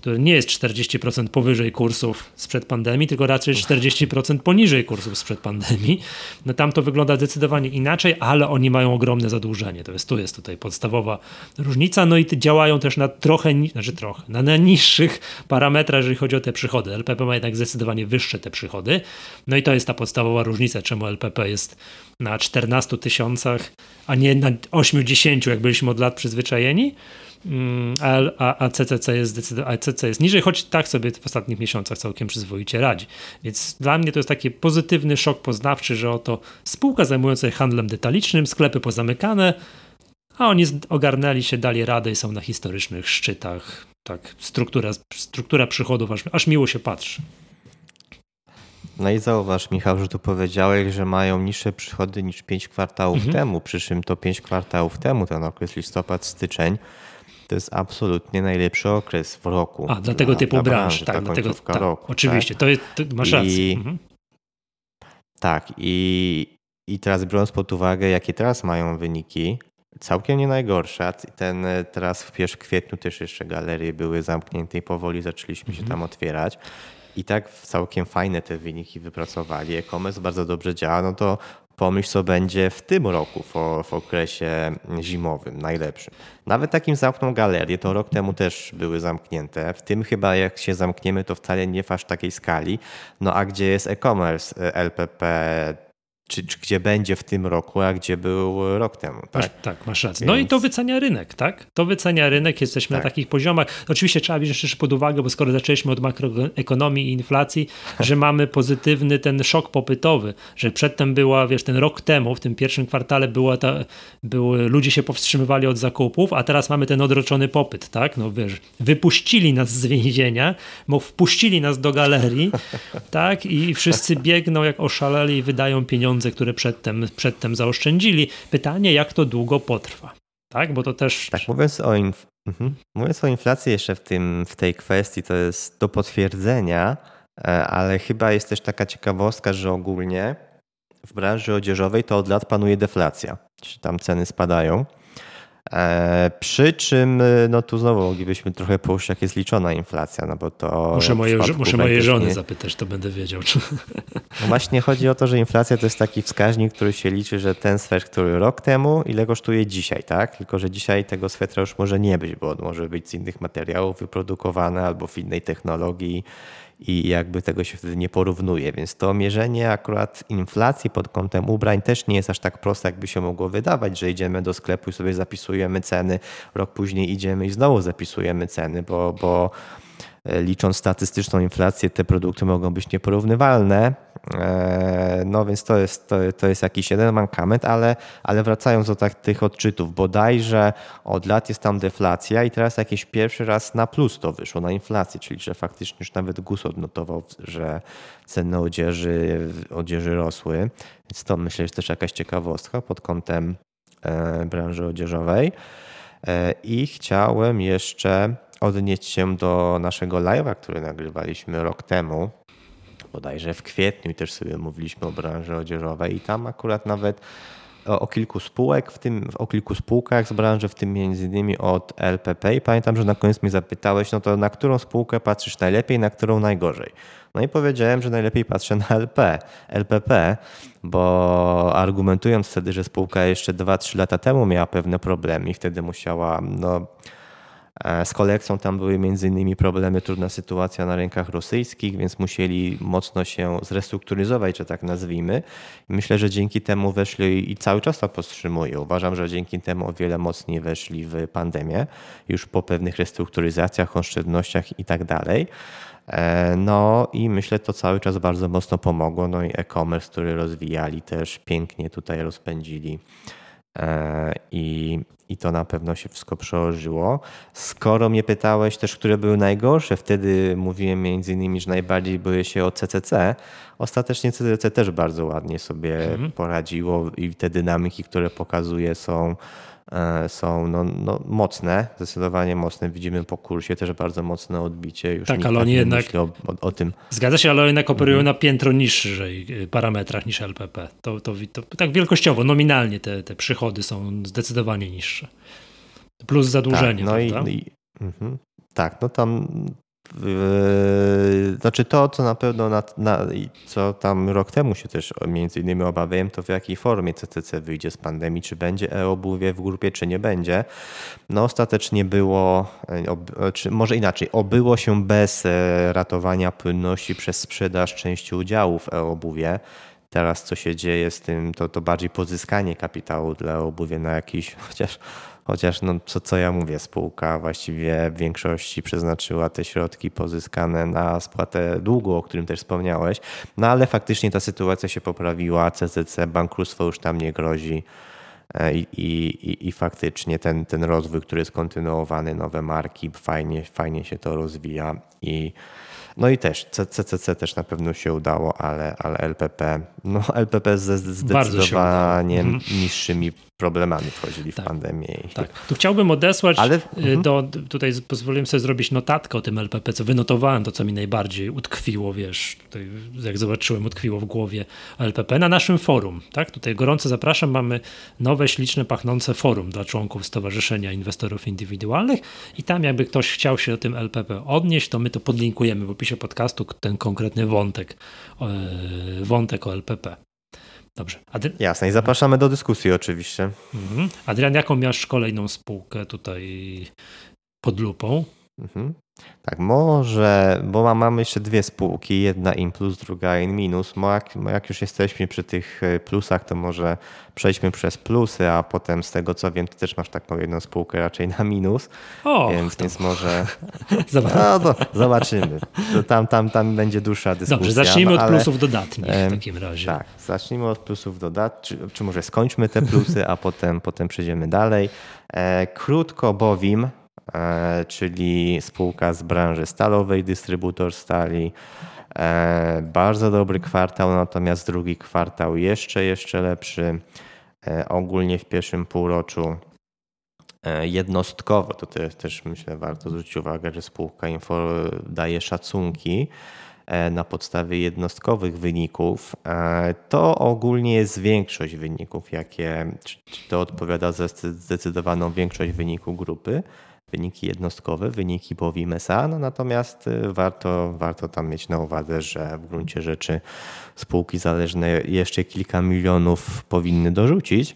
To nie jest 40% powyżej kursów sprzed pandemii, tylko raczej 40% poniżej kursów sprzed pandemii. No tam to wygląda zdecydowanie inaczej, ale oni mają ogromne zadłużenie. To jest, tu jest tutaj podstawowa różnica. No i działają też na trochę, znaczy trochę, na najniższych parametrach, jeżeli chodzi o te przychody. LPP ma jednak zdecydowanie wyższe te przychody. No i to jest ta podstawowa różnica, czemu LPP jest na 14 tysiącach, a nie na 80, jak byliśmy od lat przyzwyczajeni. Mm, a, a, CCC jest zdecydowanie, CCC jest niżej, choć tak sobie w ostatnich miesiącach całkiem przyzwoicie radzi. Więc dla mnie to jest taki pozytywny szok poznawczy, że oto spółka zajmująca się handlem detalicznym, sklepy pozamykane, a oni ogarnęli się, dali radę i są na historycznych szczytach. Tak, struktura, struktura przychodów, aż, aż miło się patrzy. No i zauważ, Michał, że tu powiedziałeś, że mają niższe przychody niż 5 kwartałów mhm. temu, przy czym to 5 kwartałów temu, ten okres listopad, styczeń, to jest absolutnie najlepszy okres w roku. A, dla tego typu branż, tak, dlatego, tak, roku, oczywiście, tak? to jest, to masz rację. Mhm. Tak, i, i teraz biorąc pod uwagę, jakie teraz mają wyniki, całkiem nie najgorsze. Ten teraz w, w kwietniu też jeszcze galerie były zamknięte i powoli zaczęliśmy mhm. się tam otwierać i tak całkiem fajne te wyniki wypracowali. E-commerce bardzo dobrze działa, no to pomyśl, co będzie w tym roku, w, w, okresie zimowym, najlepszym. Nawet takim zamkną galerię, to rok temu też były zamknięte. W tym chyba jak się zamkniemy, to wcale nie w aż takiej skali. No a gdzie jest e-commerce LPP czy, czy, gdzie będzie w tym roku, a gdzie był rok temu. Tak, masz, tak masz rację. Więc... No i to wycenia rynek, tak? To wycenia rynek, jesteśmy tak. na takich poziomach. Oczywiście trzeba wziąć jeszcze pod uwagę, bo skoro zaczęliśmy od makroekonomii i inflacji, (laughs) że mamy pozytywny ten szok popytowy, że przedtem była, wiesz, ten rok temu, w tym pierwszym kwartale była ta, były, ludzie się powstrzymywali od zakupów, a teraz mamy ten odroczony popyt, tak? No wiesz, wypuścili nas z więzienia, bo wpuścili nas do galerii, (laughs) tak? I wszyscy biegną jak oszaleli i wydają pieniądze pieniądze, które przedtem, przedtem zaoszczędzili. Pytanie, jak to długo potrwa. Tak, bo to też. Tak, mówiąc o, inf mhm. mówiąc o inflacji jeszcze w, tym, w tej kwestii, to jest do potwierdzenia, e, ale chyba jest też taka ciekawostka, że ogólnie w branży odzieżowej to od lat panuje deflacja, czyli tam ceny spadają. E, przy czym, e, no tu znowu moglibyśmy trochę pójść, jak jest liczona inflacja, no bo to. Muszę, moje, muszę mojej żony nie... zapytać, to będę wiedział. Czy... No właśnie chodzi o to, że inflacja to jest taki wskaźnik, który się liczy, że ten swetr, który rok temu, ile kosztuje dzisiaj, tak? Tylko, że dzisiaj tego swetra już może nie być, bo on może być z innych materiałów wyprodukowany albo w innej technologii i jakby tego się wtedy nie porównuje. Więc to mierzenie akurat inflacji pod kątem ubrań też nie jest aż tak proste, jakby się mogło wydawać, że idziemy do sklepu i sobie zapisujemy ceny, rok później idziemy i znowu zapisujemy ceny, bo, bo licząc statystyczną inflację, te produkty mogą być nieporównywalne. E, no więc to jest, to, to jest jakiś jeden mankament, ale, ale wracając do tak, tych odczytów, bodajże od lat jest tam deflacja i teraz jakiś pierwszy raz na plus to wyszło, na inflację, czyli że faktycznie już nawet GUS odnotował, że ceny odzieży, odzieży rosły. Więc to myślę, że jest też jakaś ciekawostka pod kątem e, branży odzieżowej. I chciałem jeszcze odnieść się do naszego live'a, który nagrywaliśmy rok temu, bodajże w kwietniu i też sobie mówiliśmy o branży odzieżowej. I tam akurat nawet o, kilku spółek, w tym o kilku spółkach z branży, w tym między innymi od LPP i pamiętam, że na koniec mnie zapytałeś, no to na którą spółkę patrzysz najlepiej, na którą najgorzej. No i powiedziałem, że najlepiej patrzę na LP, LPP, bo argumentując wtedy, że spółka jeszcze 2-3 lata temu miała pewne problemy i wtedy musiała no, z kolekcją tam były innymi problemy, trudna sytuacja na rynkach rosyjskich, więc musieli mocno się zrestrukturyzować, że tak nazwijmy. Myślę, że dzięki temu weszli i cały czas to powstrzymują. Uważam, że dzięki temu o wiele mocniej weszli w pandemię, już po pewnych restrukturyzacjach, oszczędnościach i tak dalej. E, no i myślę, to cały czas bardzo mocno pomogło. No i e-commerce, który rozwijali też pięknie tutaj rozpędzili E, I, I to na pewno się wszystko przełożyło. Skoro mnie pytałeś też, które były najgorsze, wtedy mówiłem między innymi, że najbardziej boję się o CCC. Ostatecznie CCC też bardzo ładnie sobie mhm. poradziło i te dynamiki, które pokazuje są E, są no, no, mocne, zdecydowanie mocne. Widzimy po kursie też bardzo mocne odbicie. Już tak, ale oni jednak o, o, o, tym. Zgadza się, ale oni jednak operują mhm. na piętro niższej y, parametrach niż LPP. To, to, to, tak wielkościowo, nominalnie te, te przychody są zdecydowanie niższe. Plus zadłużenie. Tak, no i, i mhm. tak, no tam znaczy to, co na pewno, na, na, co tam rok temu się też między innymi obawiałem, to w jakiej formie CCC wyjdzie z pandemii, czy będzie e-obuwie w grupie, czy nie będzie. No ostatecznie było, e, czy może inaczej, obyło się bez e, ratowania płynności przez sprzedaż części udziałów e-obuwie. Teraz co się dzieje z tym, to, to bardziej pozyskanie kapitału dla obuwie na jakiś, (laughs) chociaż Chociaż, no, co, co ja mówię, spółka właściwie w większości przeznaczyła te środki pozyskane na spłatę długu, o którym też wspomniałeś. No ale faktycznie ta sytuacja się poprawiła, CCC, bankructwo już tam nie grozi. E, I, i, i faktycznie ten, ten rozwój, który jest kontynuowany, nowe marki, fajnie, fajnie się to rozwija. I, no i też CCC też na pewno się udało, ale, ale LPP, no LPP ze zdecydowanie mhm. niższymi problemami wchodzili tak. w pandemię. Tak. Tu chciałbym odesłać, Ale... Y, mhm. do, tutaj pozwoliłem sobie zrobić notatkę o tym LPP, co wynotowałem, to co mi najbardziej utkwiło, wiesz, tutaj jak zobaczyłem, utkwiło w głowie LPP na naszym forum. Tak? Tutaj gorąco zapraszam, mamy nowe, śliczne, pachnące forum dla członków Stowarzyszenia Inwestorów Indywidualnych i tam jakby ktoś chciał się o tym LPP odnieść, to my to podlinkujemy w opisie podcastu, ten konkretny wątek, e, wątek o LPP. Dobrze. Adry... Jasne i zapraszamy do dyskusji oczywiście. Mhm. Adrian, jaką miałeś kolejną spółkę tutaj pod lupą? Mhm. Tak, może, bo mamy jeszcze dwie spółki, jedna in plus, druga in minus. Jak, jak już jesteśmy przy tych e, plusach, to może przejdźmy przez plusy, a potem z tego co wiem, ty też masz taką jedną spółkę raczej na minus. O, więc, więc może. (laughs) No, to zobaczymy. To tam, tam, tam będzie dłuższa dyskusja. Dobrze, zacznijmy no, od plusów dodatnich w takim razie. Tak, zacznijmy od plusów dodatnich, czy, czy może skończmy te plusy, a potem, potem przejdziemy dalej. E, krótko bowiem czyli spółka z branży stalowej, dystrybutor stali. E, bardzo dobry kwartał, natomiast drugi kwartał jeszcze, jeszcze lepszy. E, ogólnie w pierwszym półroczu jednostkowo, to też, też myślę warto zwrócić uwagę, że spółka Info daje szacunki na podstawie jednostkowych wyników, to ogólnie jest większość wyników, jakie, to odpowiada za zdecydowaną większość wyniku grupy wyniki jednostkowe, wyniki Bowim SA, no natomiast y, warto, warto tam mieć na uwadze, że w gruncie rzeczy spółki zależne jeszcze kilka milionów powinny dorzucić.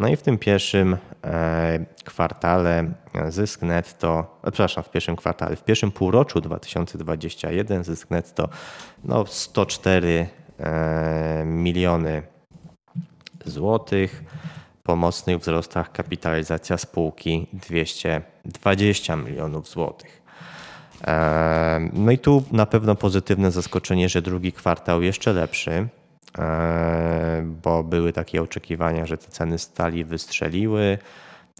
No i w tym pierwszym e, kwartale zysk netto, e, przepraszam, w pierwszym kwartale, w pierwszym półroczu 2021 zysk netto no 104 e, miliony złotych po mocnych wzrostach kapitalizacja spółki 220 milionów złotych. No i tu na pewno pozytywne zaskoczenie, że drugi kwartał jeszcze lepszy, bo były takie oczekiwania, że te ceny stali wystrzeliły.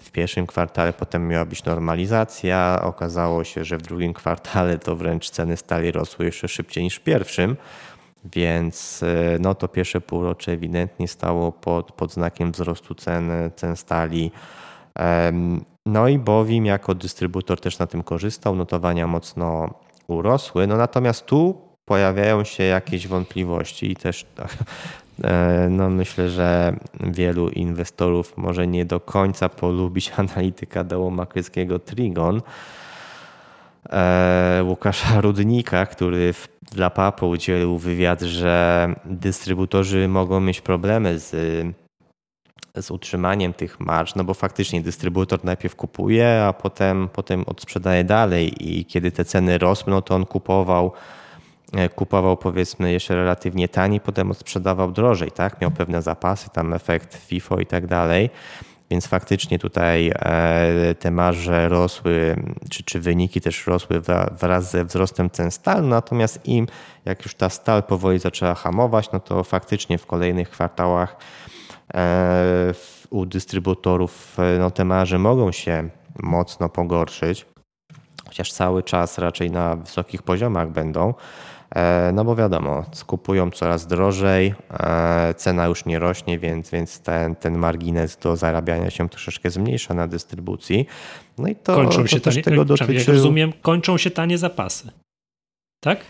W pierwszym kwartale potem miała być normalizacja. Okazało się, że w drugim kwartale to wręcz ceny stali rosły jeszcze szybciej niż w pierwszym. Więc e, no to pierwsze półrocze ewidentnie stało pod, pod znakiem wzrostu cen, cen stali. No i Bowim jako dystrybutor też na tym korzystał, notowania mocno urosły. No natomiast tu pojawiają się jakieś wątpliwości i też (laughs) e, no myślę, że wielu inwestorów może nie do końca polubić (laughs) analityka dołu makryckiego Trigon, Łukasza Rudnika, który dla PAPO udzielił wywiad, że dystrybutorzy mogą mieć problemy z, z utrzymaniem tych marż, no bo faktycznie dystrybutor najpierw kupuje, a potem, potem odsprzedaje dalej i kiedy te ceny rosną, to on kupował e, kupował powiedzmy jeszcze relatywnie taniej, potem odsprzedawał drożej, tak? Miał pewne zapasy, tam efekt FIFO i tak dalej. Więc faktycznie tutaj e, te marże rosły, czy, czy wyniki też rosły wraz ze wzrostem cen stal, natomiast im, jak już ta stal powoli zaczęła hamować, no to faktycznie w kolejnych kwartałach e, u dystrybutorów e, no te marże mogą się mocno pogorszyć, chociaż cały czas raczej na wysokich poziomach będą. E, no bo wiadomo, skupują coraz drożej, e, cena już nie rośnie, więc, więc ten, ten margines do zarabiania się troszeczkę zmniejsza na dystrybucji. No i to, kończą się to tanie, tego dotyczy... Jak rozumiem, kończą się tanie zapasy. Tak?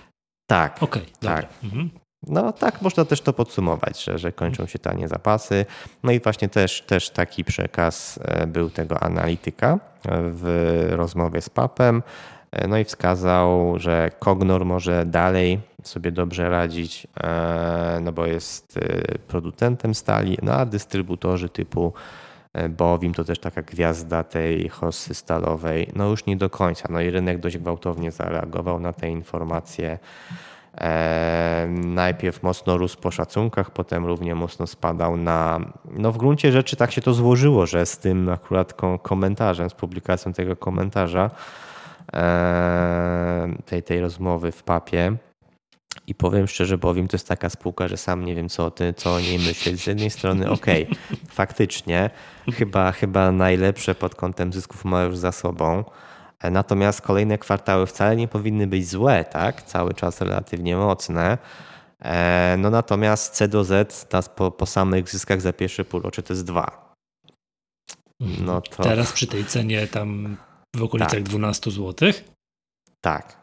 Tak. Okej, okay, tak. Mhm. No tak, można też to podsumować, że, że kończą się tanie zapasy. No i właśnie też, też taki przekaz e, był tego analityka w rozmowie z papem. No i wskazał, że Cognor może dalej sobie dobrze radzić, no bo jest producentem stali, no a dystrybutorzy typu Bowim to też taka gwiazda tej hossy stalowej, no już nie do końca. No i rynek dość gwałtownie zareagował na te informacje. najpierw mocno rósł po szacunkach, potem równie mocno spadał na. No w gruncie rzeczy tak się to złożyło, że z tym akurat komentarzem, z publikacją tego komentarza, tej, tej rozmowy w papie, i powiem szczerze, bowiem to jest taka spółka, że sam nie wiem, co o, ty, co o niej myśleć. Z jednej strony, okej, okay, (laughs) faktycznie, chyba, chyba najlepsze pod kątem zysków ma już za sobą. Natomiast kolejne kwartały wcale nie powinny być złe, tak? Cały czas relatywnie mocne. E, no natomiast C do Z po, po samych zyskach za pierwsze półrocze to jest dwa. No to... Teraz przy tej cenie tam w okolicach tak. 12 zł? Tak.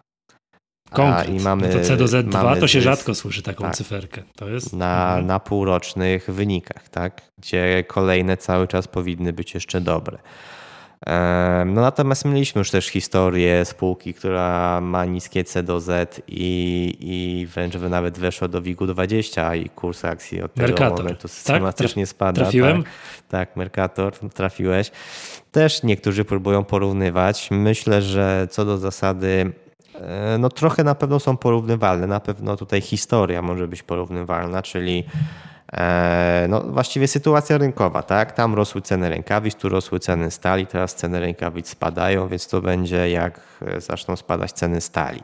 Konkret. I mamy, no to C do Z2 to się rzadko słyszy taką tak, cyferkę. To jest... na, mhm. na półrocznych wynikach, tak? gdzie kolejne cały czas powinny być jeszcze dobre. No natomiast mieliśmy już też historię spółki, która ma niskie C do Z i, i wręcz nawet weszła do WIG-20 i kurs akcji od tego Mercator. momentu tak? systematycznie tak? spada. Trafiłem? Tak, tak, Mercator, trafiłeś. Też niektórzy próbują porównywać. Myślę, że co do zasady E, no trochę na pewno są porównywalne. Na pewno tutaj historia może być porównywalna, czyli no właściwie sytuacja rynkowa, tak? Tam rosły ceny rękawic, tu rosły ceny stali, teraz ceny rękawic spadają, więc to będzie jak e, zaczną spadać ceny stali.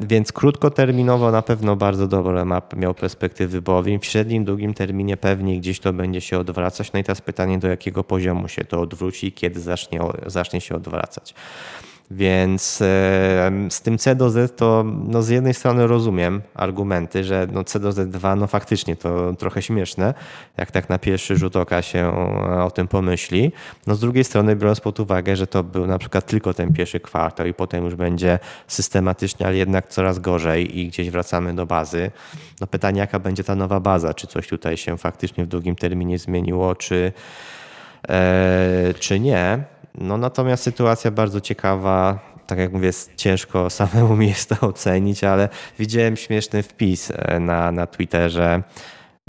Więc krótkoterminowo na pewno bardzo dobre ma, miał perspektywy bowiem. W średnim, długim terminie pewnie gdzieś to będzie się odwracać. No i teraz pytanie, do jakiego poziomu się to odwróci i kiedy zacznie, zacznie się odwracać. Więc z tym C do Z to no z jednej strony rozumiem argumenty, że no C do Z2 no faktycznie to trochę śmieszne, jak tak na pierwszy rzut oka się e, o tym pomyśli. No z drugiej strony biorąc pod uwagę, że to był na przykład tylko ten pierwszy kwartał i potem już będzie systematycznie, ale jednak coraz gorzej i gdzieś wracamy do bazy. No pytanie jaka będzie ta nowa baza, czy coś tutaj się faktycznie w długim terminie zmieniło, czy, e, czy nie. No natomiast sytuacja bardzo ciekawa. Tak jak mówię, ciężko (laughs) samemu mi jest to ocenić, ale widziałem śmieszny wpis e, na, na Twitterze,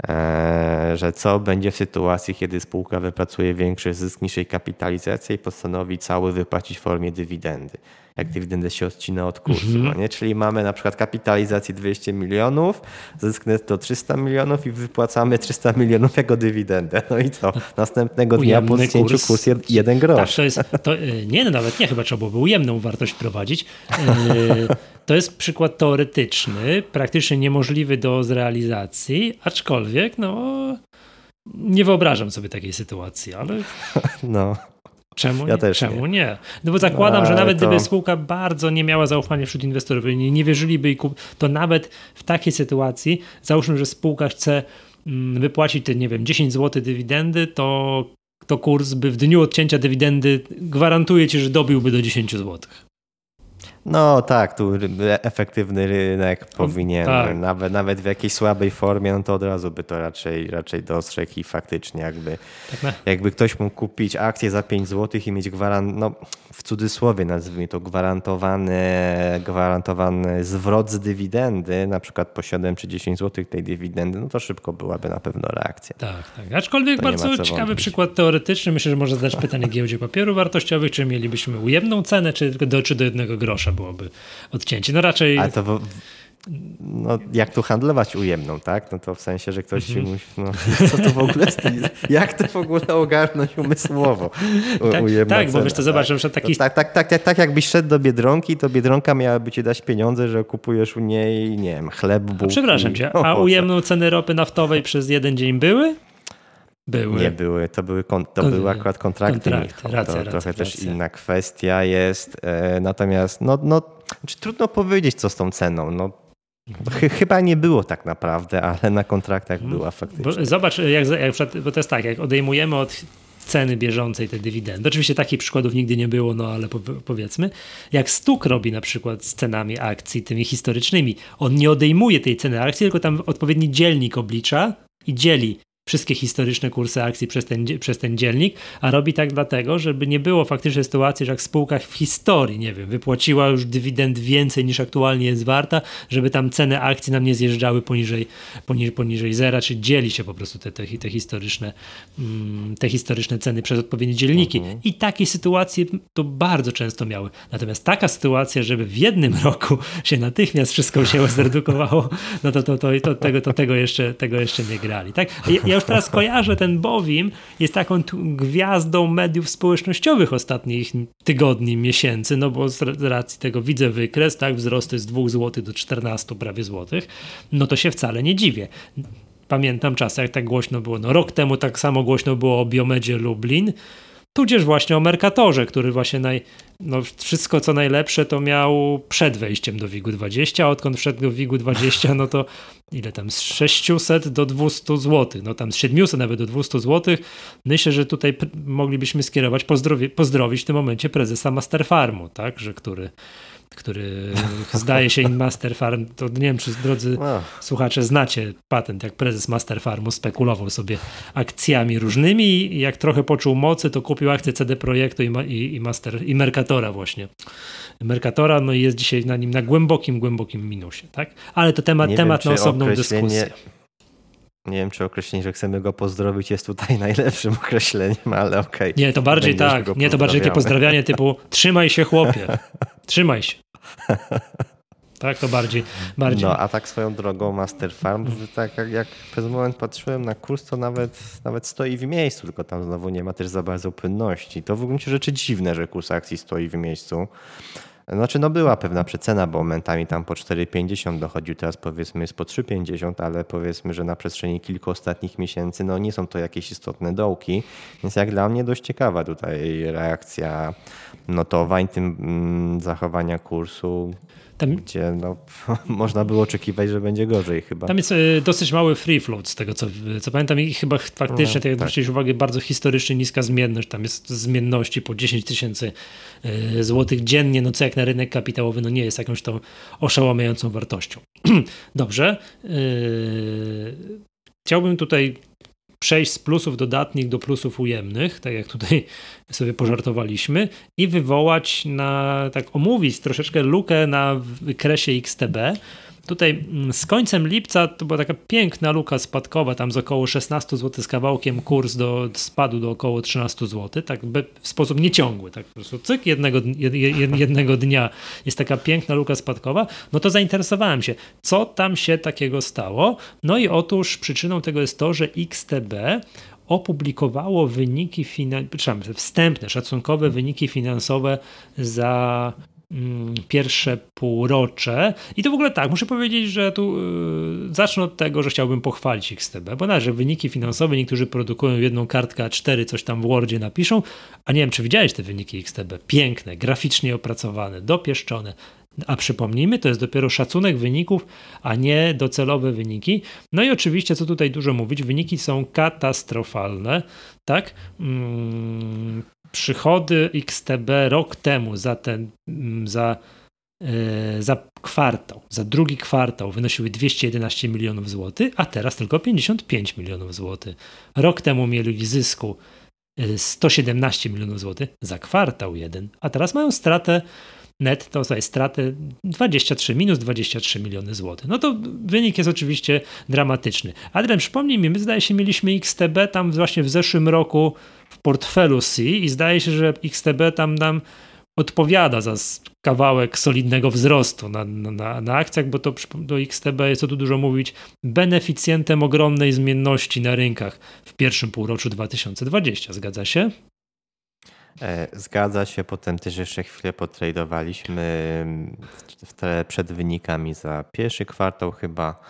e, że co będzie w sytuacji, kiedy spółka wypracuje większy zysk niż jej kapitalizacja i postanowi cały wypłacić w formie dywidendy jak dywidendę się odcina od kursu. -hmm. no nie? Czyli mamy na przykład kapitalizację 200 milionów, zysk netto 300 milionów i wypłacamy 300 milionów jako dywidendę. No i co? Następnego dnia po zdjęciu kurs, kurs jeden grosz. Tak, to jest, to, e, nie, no nawet nie, chyba trzeba byłoby ujemną wartość wprowadzić. E, to jest przykład teoretyczny, praktycznie niemożliwy do zrealizacji, aczkolwiek no nie wyobrażam sobie takiej sytuacji, ale. (laughs) No. Czemu, ja nie? Czemu nie? nie? No bo zakładam, że nawet to... gdyby spółka bardzo nie miała zaufania wśród inwestorów, nie, nie wierzyliby i kup... to nawet w takiej sytuacji, załóżmy, że spółka chce mm, wypłacić te, nie wiem, 10 zł dywidendy, to, to kurs by w dniu odcięcia dywidendy gwarantuje ci, że dobiłby do 10 zł. No tak, tu efektywny rynek powinien, tak. nawet, nawet w jakiejś słabej formie, no to od razu by to raczej, raczej dostrzegł i faktycznie jakby, tak jakby ktoś mógł kupić akcję za 5 zł i mieć gwarant, no w cudzysłowie nazwijmy to gwarantowany, gwarantowany zwrot z dywidendy, na przykład po 7 czy 10 zł tej dywidendy, no to szybko byłaby na pewno reakcja. Tak, tak. Aczkolwiek to bardzo ciekawy wątpić. przykład teoretyczny. Myślę, że można zadać pytanie giełdzie papierów wartościowych, czy mielibyśmy ujemną cenę, czy do, czy do jednego grosza byłoby odcięcie. No raczej... Ale to w, no, jak tu handlować ujemną, tak? No to w sensie, że ktoś ci mhm. musi, no, (laughs) co to w ogóle, jak to w ogóle ogarnąć umysłowo? U, tak, tak bo wiesz, to zobacz, tak? że taki... tak, tak, tak, tak, tak jakbyś szedł do Biedronki, to Biedronka miałaby ci dać pieniądze, że kupujesz u niej, nie wiem, chleb, bułki. Przepraszam cię, (laughs) a ujemną ceny ropy naftowej przez jeden dzień były? Były. Nie były, to były, to były akurat kontrakty. kontrakty racja, to racja, trochę racja. też inna kwestia jest. E, natomiast no, no, znaczy, trudno powiedzieć, co z tą ceną. No, Chyba nie było tak naprawdę, ale na kontraktach mhm. była faktycznie. Bo zobacz, jak, jak, bo to jest tak, jak odejmujemy od ceny bieżącej te dywidendy. Oczywiście takich przykładów nigdy nie było, no ale powiedzmy, jak Stuk robi na przykład z cenami akcji, tymi historycznymi, on nie odejmuje tej ceny akcji, tylko tam odpowiedni dzielnik oblicza i dzieli wszystkie historyczne kursy akcji przez ten, przez ten dziennik, a robi tak dlatego, żeby nie było faktycznie sytuacji, że jak spółka w historii, nie wiem, wypłaciła już dywidend więcej niż aktualnie jest warta, żeby tam ceny akcji nam nie zjeżdżały poniżej, poniżej, poniżej zera, czy dzieli się po prostu te, te, te, historyczne, mm, te historyczne ceny przez odpowiednie dzielniki. Mhm. I takie sytuacje to bardzo często miały. Natomiast taka sytuacja, żeby w jednym roku się natychmiast wszystko się (laughs) zredukowało, no to, to, to, to, tego, to tego, jeszcze, tego jeszcze nie grali. Tak? Ja, ja już teraz kojarzę, ten Bowim jest taką gwiazdą mediów społecznościowych ostatnich tygodni, miesięcy, no bo z racji tego widzę wykres, tak, wzrosty z 2 zł do 14 prawie złotych, no to się wcale nie dziwię pamiętam czasy, jak tak głośno było. No, rok temu tak samo głośno było o Biomedzie Lublin, tudzież właśnie o Mercatorze, który właśnie naj, no, wszystko co najlepsze to miał przed wejściem do WIG-20, a odkąd wszedł do WIG-20, no to ile tam, z 600 do 200 zł, no tam z 700 nawet do 200 zł. Myślę, że tutaj moglibyśmy skierować, pozdrowi pozdrowić w tym momencie prezesa Masterfarmu, tak, że który który zdaje się in Master Farm, to nie wiem, czy drodzy słuchacze znacie patent, jak prezes Master Farmu spekulował sobie akcjami różnymi i jak trochę poczuł mocy, to kupił akcje CD Projektu i, i, i, Master, i Mercatora właśnie. Mercatora, no i jest dzisiaj na nim na głębokim, głębokim minusie, tak? Ale to temat, temat wiem, na osobną dyskusję. Nie wiem, czy określenie, że chcemy go pozdrowić jest tutaj (laughs) najlepszym określeniem, ale okej. Okay. Nie, to bardziej tak. Nie, to bardziej takie pozdrawianie typu (laughs) trzymaj się chłopie, trzymaj się. Tak, to bardziej, bardziej. No, a tak swoją drogą Master Farm, tak jak, jak przez moment patrzyłem na kurs, to nawet, nawet stoi w miejscu, tylko tam znowu nie ma też za bardzo płynności. To w gruncie rzeczy dziwne, że kurs akcji stoi w miejscu. Znaczy, no była pewna przecena, bo momentami tam po 4,50 dochodził, teraz powiedzmy jest po 3,50, ale powiedzmy, że na przestrzeni kilku ostatnich miesięcy, no nie są to jakieś istotne dołki, więc jak dla mnie dość ciekawa tutaj reakcja notowań, tym mm, zachowania kursu. Tam, gdzie no, (laughs) można było oczekiwać, że będzie gorzej chyba. Tam jest y, dosyć mały free float z tego co, co pamiętam i chyba faktycznie, no, tak jak zwróciłeś uwagę, bardzo historycznie niska zmienność. Tam jest zmienności po 10 tysięcy y, złotych dziennie, no co jak na rynek kapitałowy, no nie jest jakąś tą oszałamiającą wartością. (clears throat) Dobrze. Yy, chciałbym tutaj przejść z plusów dodatnich do plusów ujemnych, tak jak tutaj (laughs) sobie pożartowaliśmy, i wywołać na, tak omówić troszeczkę lukę na wykresie XTB. Tutaj mm, z końcem lipca to była taka piękna luka spadkowa, tam z około 16 zł z kawałkiem kurs do, spadł do około 13 zł, tak w sposób nieciągły, tak po prostu cyk, jednego, jed, jednego dnia jest taka piękna luka spadkowa, no to zainteresowałem się, co tam się takiego stało. No i otóż przyczyną tego jest to, że XTB opublikowało wyniki finansowe, wstępne, szacunkowe wyniki finansowe za pierwsze półrocze. I to w ogóle tak, muszę powiedzieć, że tu yy, zacznę od tego, że chciałbym pochwalić XTB, bo na, że wyniki finansowe niektórzy produkują jedną kartkę A4, coś tam w Wordzie napiszą, a nie wiem, czy widziałeś te wyniki XTB. Piękne, graficznie opracowane, dopieszczone. A przypomnijmy, to jest dopiero szacunek wyników, a nie docelowe wyniki. No i oczywiście, co tutaj dużo mówić, wyniki są katastrofalne, tak? Hmm, przychody XTB rok temu za ten, mm, za, yy, za kwartał, za drugi kwartał wynosiły 211 milionów złotych, a teraz tylko 55 milionów złotych. Rok temu mieli zysku 117 e, milionów złotych za kwartał jeden, a teraz mają stratę net, to jest stratę 23, minus 23 miliony złotych. No to wynik jest oczywiście dramatyczny. Adrian, przypomnij mi, my zdaje się mieliśmy XTB tam właśnie w zeszłym roku w portfelu C i zdaje się, że XTB tam nam odpowiada za kawałek solidnego wzrostu na, na, na akcjach, bo to do XTB jest co tu dużo mówić, beneficjentem ogromnej zmienności na rynkach w pierwszym półroczu 2020. Zgadza się? E, zgadza się, potem też jeszcze chwilę potradowaliśmy przed wynikami za pierwszy kwartał chyba,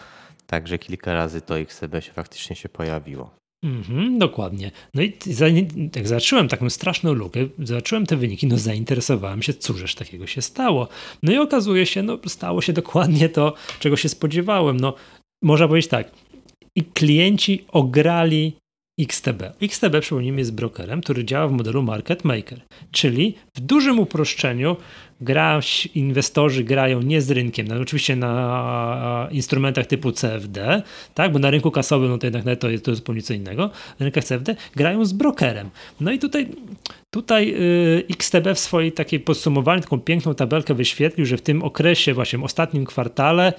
także kilka razy to XTB się faktycznie się pojawiło. Mhm, dokładnie. No i jak zacząłem taką straszną lukę, zobaczyłem te wyniki, no zainteresowałem się, cóżeż takiego się stało. No i okazuje się, no stało się dokładnie to, czego się spodziewałem. No można powiedzieć tak, i klienci ograli XTB. XTB, przypomnijmy, jest brokerem, który działa w modelu market maker, czyli w dużym uproszczeniu gra, inwestorzy grają nie z rynkiem, no, oczywiście na instrumentach typu CFD, tak, bo na rynku kasowym no to jednak to jest, to jest zupełnie co innego, na rynkach CFD grają z brokerem. No i tutaj, tutaj yy, XTB w swojej takiej podsumowaniu, taką piękną tabelkę wyświetlił, że w tym okresie, właśnie w ostatnim kwartale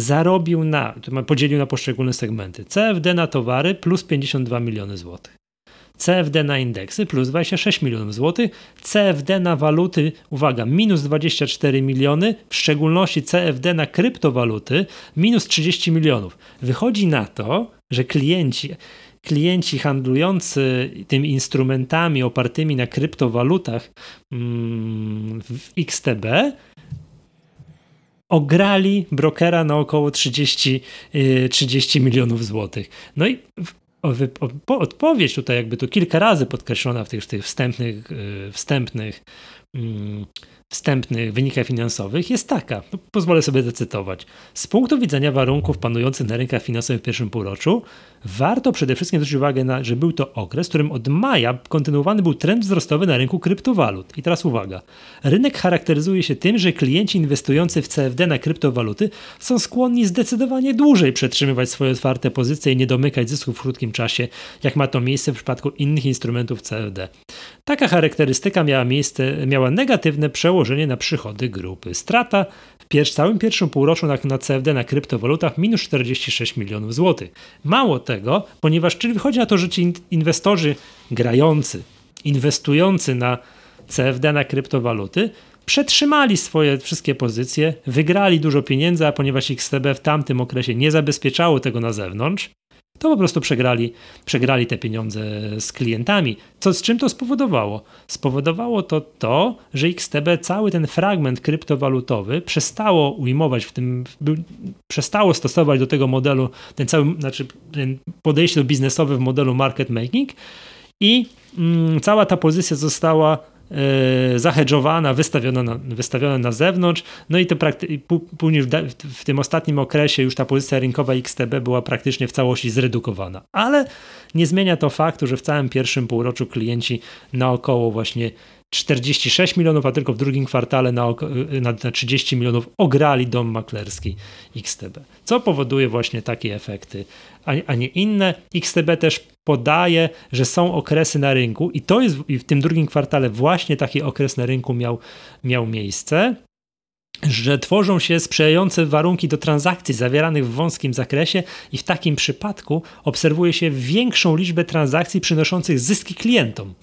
zarobił na, podzielił na poszczególne segmenty. CFD na towary plus 52 miliony złotych. CFD na indeksy plus 26 milionów złotych, CFD na waluty, uwaga, minus 24 miliony, w szczególności CFD na kryptowaluty minus 30 milionów. Wychodzi na to, że klienci, klienci handlujący tymi instrumentami opartymi na kryptowalutach mm, w XTB ograli brokera na około 30, 30 y, milionów złotych. No i odpowiedź tutaj jakby tu kilka razy podkreślona w tych, tych wstępnych, y, wstępnych mm, wstępnych wynikach finansowych jest taka, no, pozwolę sobie zacytować. Z punktu widzenia warunków panujących na rynkach finansowych w pierwszym półroczu, warto przede wszystkim zwrócić uwagę na, że był to okres, w którym od maja kontynuowany był trend wzrostowy na rynku kryptowalut. I teraz uwaga. Rynek charakteryzuje się tym, że klienci inwestujący w CFD na kryptowaluty są skłonni zdecydowanie dłużej przetrzymywać swoje otwarte pozycje i nie domykać zysków w krótkim czasie, jak ma to miejsce w przypadku innych instrumentów CFD. Taka charakterystyka miała miejsce, miała negatywne przełożenie na przychody grupy. Strata w całym pierwszym półroczu na, na CFD na kryptowalutach minus 46 milionów złotych. Mało tego, ponieważ czyli wychodzi na to, że ci inwestorzy grający, inwestujący na CFD na kryptowaluty przetrzymali swoje wszystkie pozycje, wygrali dużo pieniędzy, a ponieważ XTB w tamtym okresie nie zabezpieczało tego na zewnątrz, to po prostu przegrali, przegrali te pieniądze z klientami. Co, z czym to spowodowało? Spowodowało to to, że XTB cały ten fragment kryptowalutowy przestało ujmować w tym, przestało stosować do tego modelu, ten cały, znaczy podejście biznesowe w modelu market making i mm, cała ta pozycja została zahedżowana, wystawiona na, wystawiona na zewnątrz, no i to później w, w, tym ostatnim okresie już ta pozycja rynkowa XTB była praktycznie w całości zredukowana. Ale nie zmienia to faktu, że w całym pierwszym półroczu klienci na około właśnie 46 milionów, a tylko w drugim kwartale na, na, na 30 milionów ograli dom maklerski XTB. Co powoduje właśnie takie efekty, a, nie inne. XTB też podaje, że są okresy na rynku i to jest i w tym drugim kwartale właśnie taki okres na rynku miał, miał miejsce że tworzą się sprzyjające warunki do transakcji zawieranych w wąskim zakresie i w takim przypadku obserwuje się większą liczbę transakcji przynoszących zyski klientom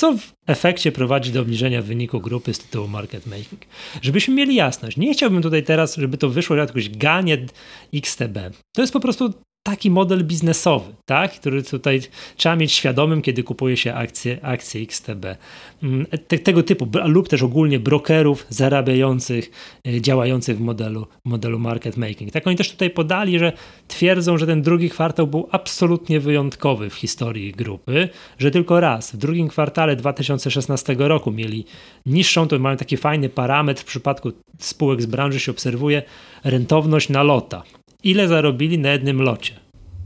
co w efekcie prowadzi do obniżenia wyniku grupy z tytułu market making. Żebyśmy mieli jasność, nie chciałbym tutaj teraz, żeby to wyszło jakoś ganie XTB. To jest po prostu taki model biznesowy, tak? który tutaj trzeba mieć świadomym, kiedy kupuje się akcje, akcje XTB. Mm, te, tego typu, lub też ogólnie brokerów zarabiających, y, działających w modelu, modelu market making. Tak oni też tutaj podali, że twierdzą, że ten drugi kwartał był absolutnie wyjątkowy w historii grupy, że tylko raz w drugim kwartale 2016 roku mieli niższą, to mają taki fajny parametr w przypadku spółek z branży się obserwuje, rentowność na lota ile zarobili na jednym locie.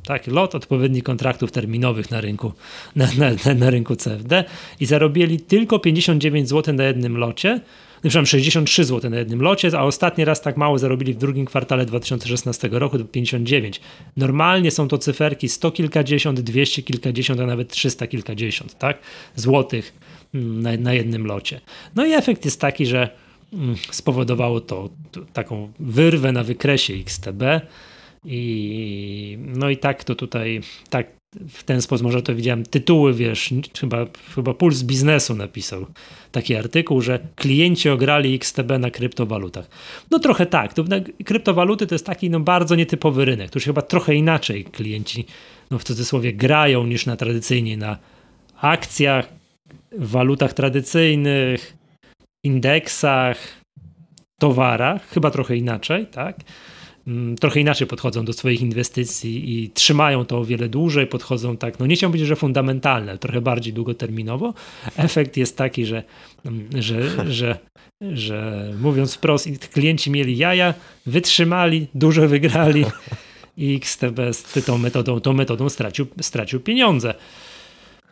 Tak, lot odpowiednich kontraktów terminowych na rynku, na, na, na rynku CFD i zarobili tylko 59 zł na jednym locie, przepraszam, 63 zł na jednym locie, a ostatni raz tak mało zarobili w drugim kwartale 2016 roku, to 59. Normalnie są to cyferki 100 kilkadziesiąt, 200 kilkadziesiąt, a nawet 300 kilkadziesiąt, tak, złotych mm, na, na jednym locie. No i efekt jest taki, że spowodowało to, taką wyrwę na wykresie XTB i no i tak to tutaj, tak w ten sposób, może to widziałem tytuły, wiesz, chyba, chyba Puls Biznesu napisał taki artykuł, że klienci ograli XTB na kryptowalutach. No trochę tak, to, kryptowaluty to jest taki no, bardzo nietypowy rynek, tu już chyba trochę inaczej klienci, no w cudzysłowie, grają niż na tradycyjnie na akcjach, walutach tradycyjnych, indeksach, towarach, chyba trochę inaczej, tak? Mm, trochę inaczej podchodzą do swoich inwestycji i trzymają to o wiele dłużej, podchodzą tak, no nie chciałbym powiedzieć, że fundamentalne, ale trochę bardziej długoterminowo. Efekt jest taki, że, mm, że, (laughs) że, że mówiąc wprost, klienci mieli jaja, wytrzymali, dużo wygrali (laughs) i XTB tą metodą, tą metodą stracił, stracił pieniądze.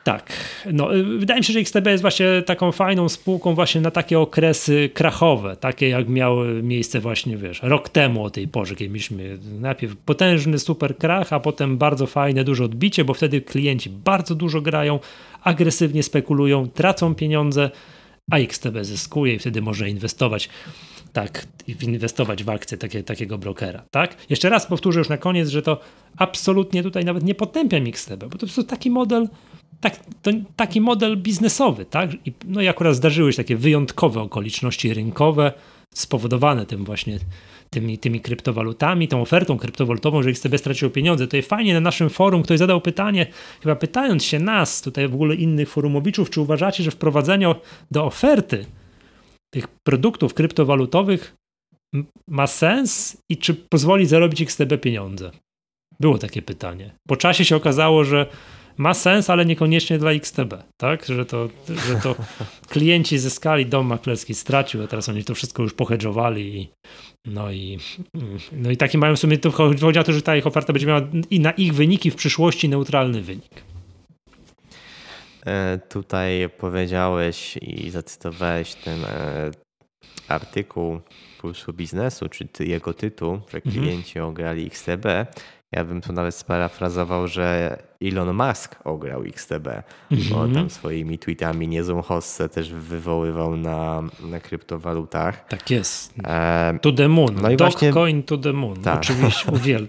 Tak, no, y, wydaje mi się, że XTB jest właśnie taką fajną spółką właśnie na takie okresy krachowe, takie jak miały miejsce właśnie, wiesz, rok temu o tej porze, kiedy mieliśmy najpierw potężny super krach, a potem bardzo fajne, duże odbicie, bo wtedy klienci bardzo dużo grają, agresywnie spekulują, tracą pieniądze, a XTB zyskuje i wtedy może inwestować tak, inwestować w akcje takie, takiego brokera, tak? Jeszcze raz powtórzę już na koniec, że to absolutnie tutaj nawet nie potępiam XTB, bo to jest taki model tak, to taki model biznesowy, tak? I, no i akurat zdarzyły się takie wyjątkowe okoliczności rynkowe spowodowane tym właśnie tymi, tymi kryptowalutami, tą ofertą kryptowalutową, że XTB straciło pieniądze. Jest fajnie na naszym forum ktoś zadał pytanie, chyba pytając się nas, tutaj w ogóle innych forumowiczów, czy uważacie, że wprowadzenie do oferty tych produktów kryptowalutowych ma sens i czy pozwoli zarobić XTB pieniądze? Było takie pytanie. Po czasie się okazało, że ma sens, ale niekoniecznie dla XTB, tak? Że to, że to (laughs) klienci zyskali, dom maklerski stracił, a teraz oni to wszystko już pohedżowali i no i, no i taki mają w sumie, to chodzi o to, że ta ich oferta będzie miała i na ich wyniki w przyszłości neutralny wynik. E, tutaj powiedziałeś i zacytowałeś ten e, artykuł Pulsu Biznesu, czy jego tytuł, że mhm. klienci mhm. ograli XTB. Ja bym tu nawet sparafrazował, że Elon Musk ograł XTB, bo mhm. tam swoimi tweetami niezłą hossę też wywoływał na, na kryptowalutach. Tak jest. To the moon. No i właśnie... coin to the moon. Tak. Oczywiście uwielbiam.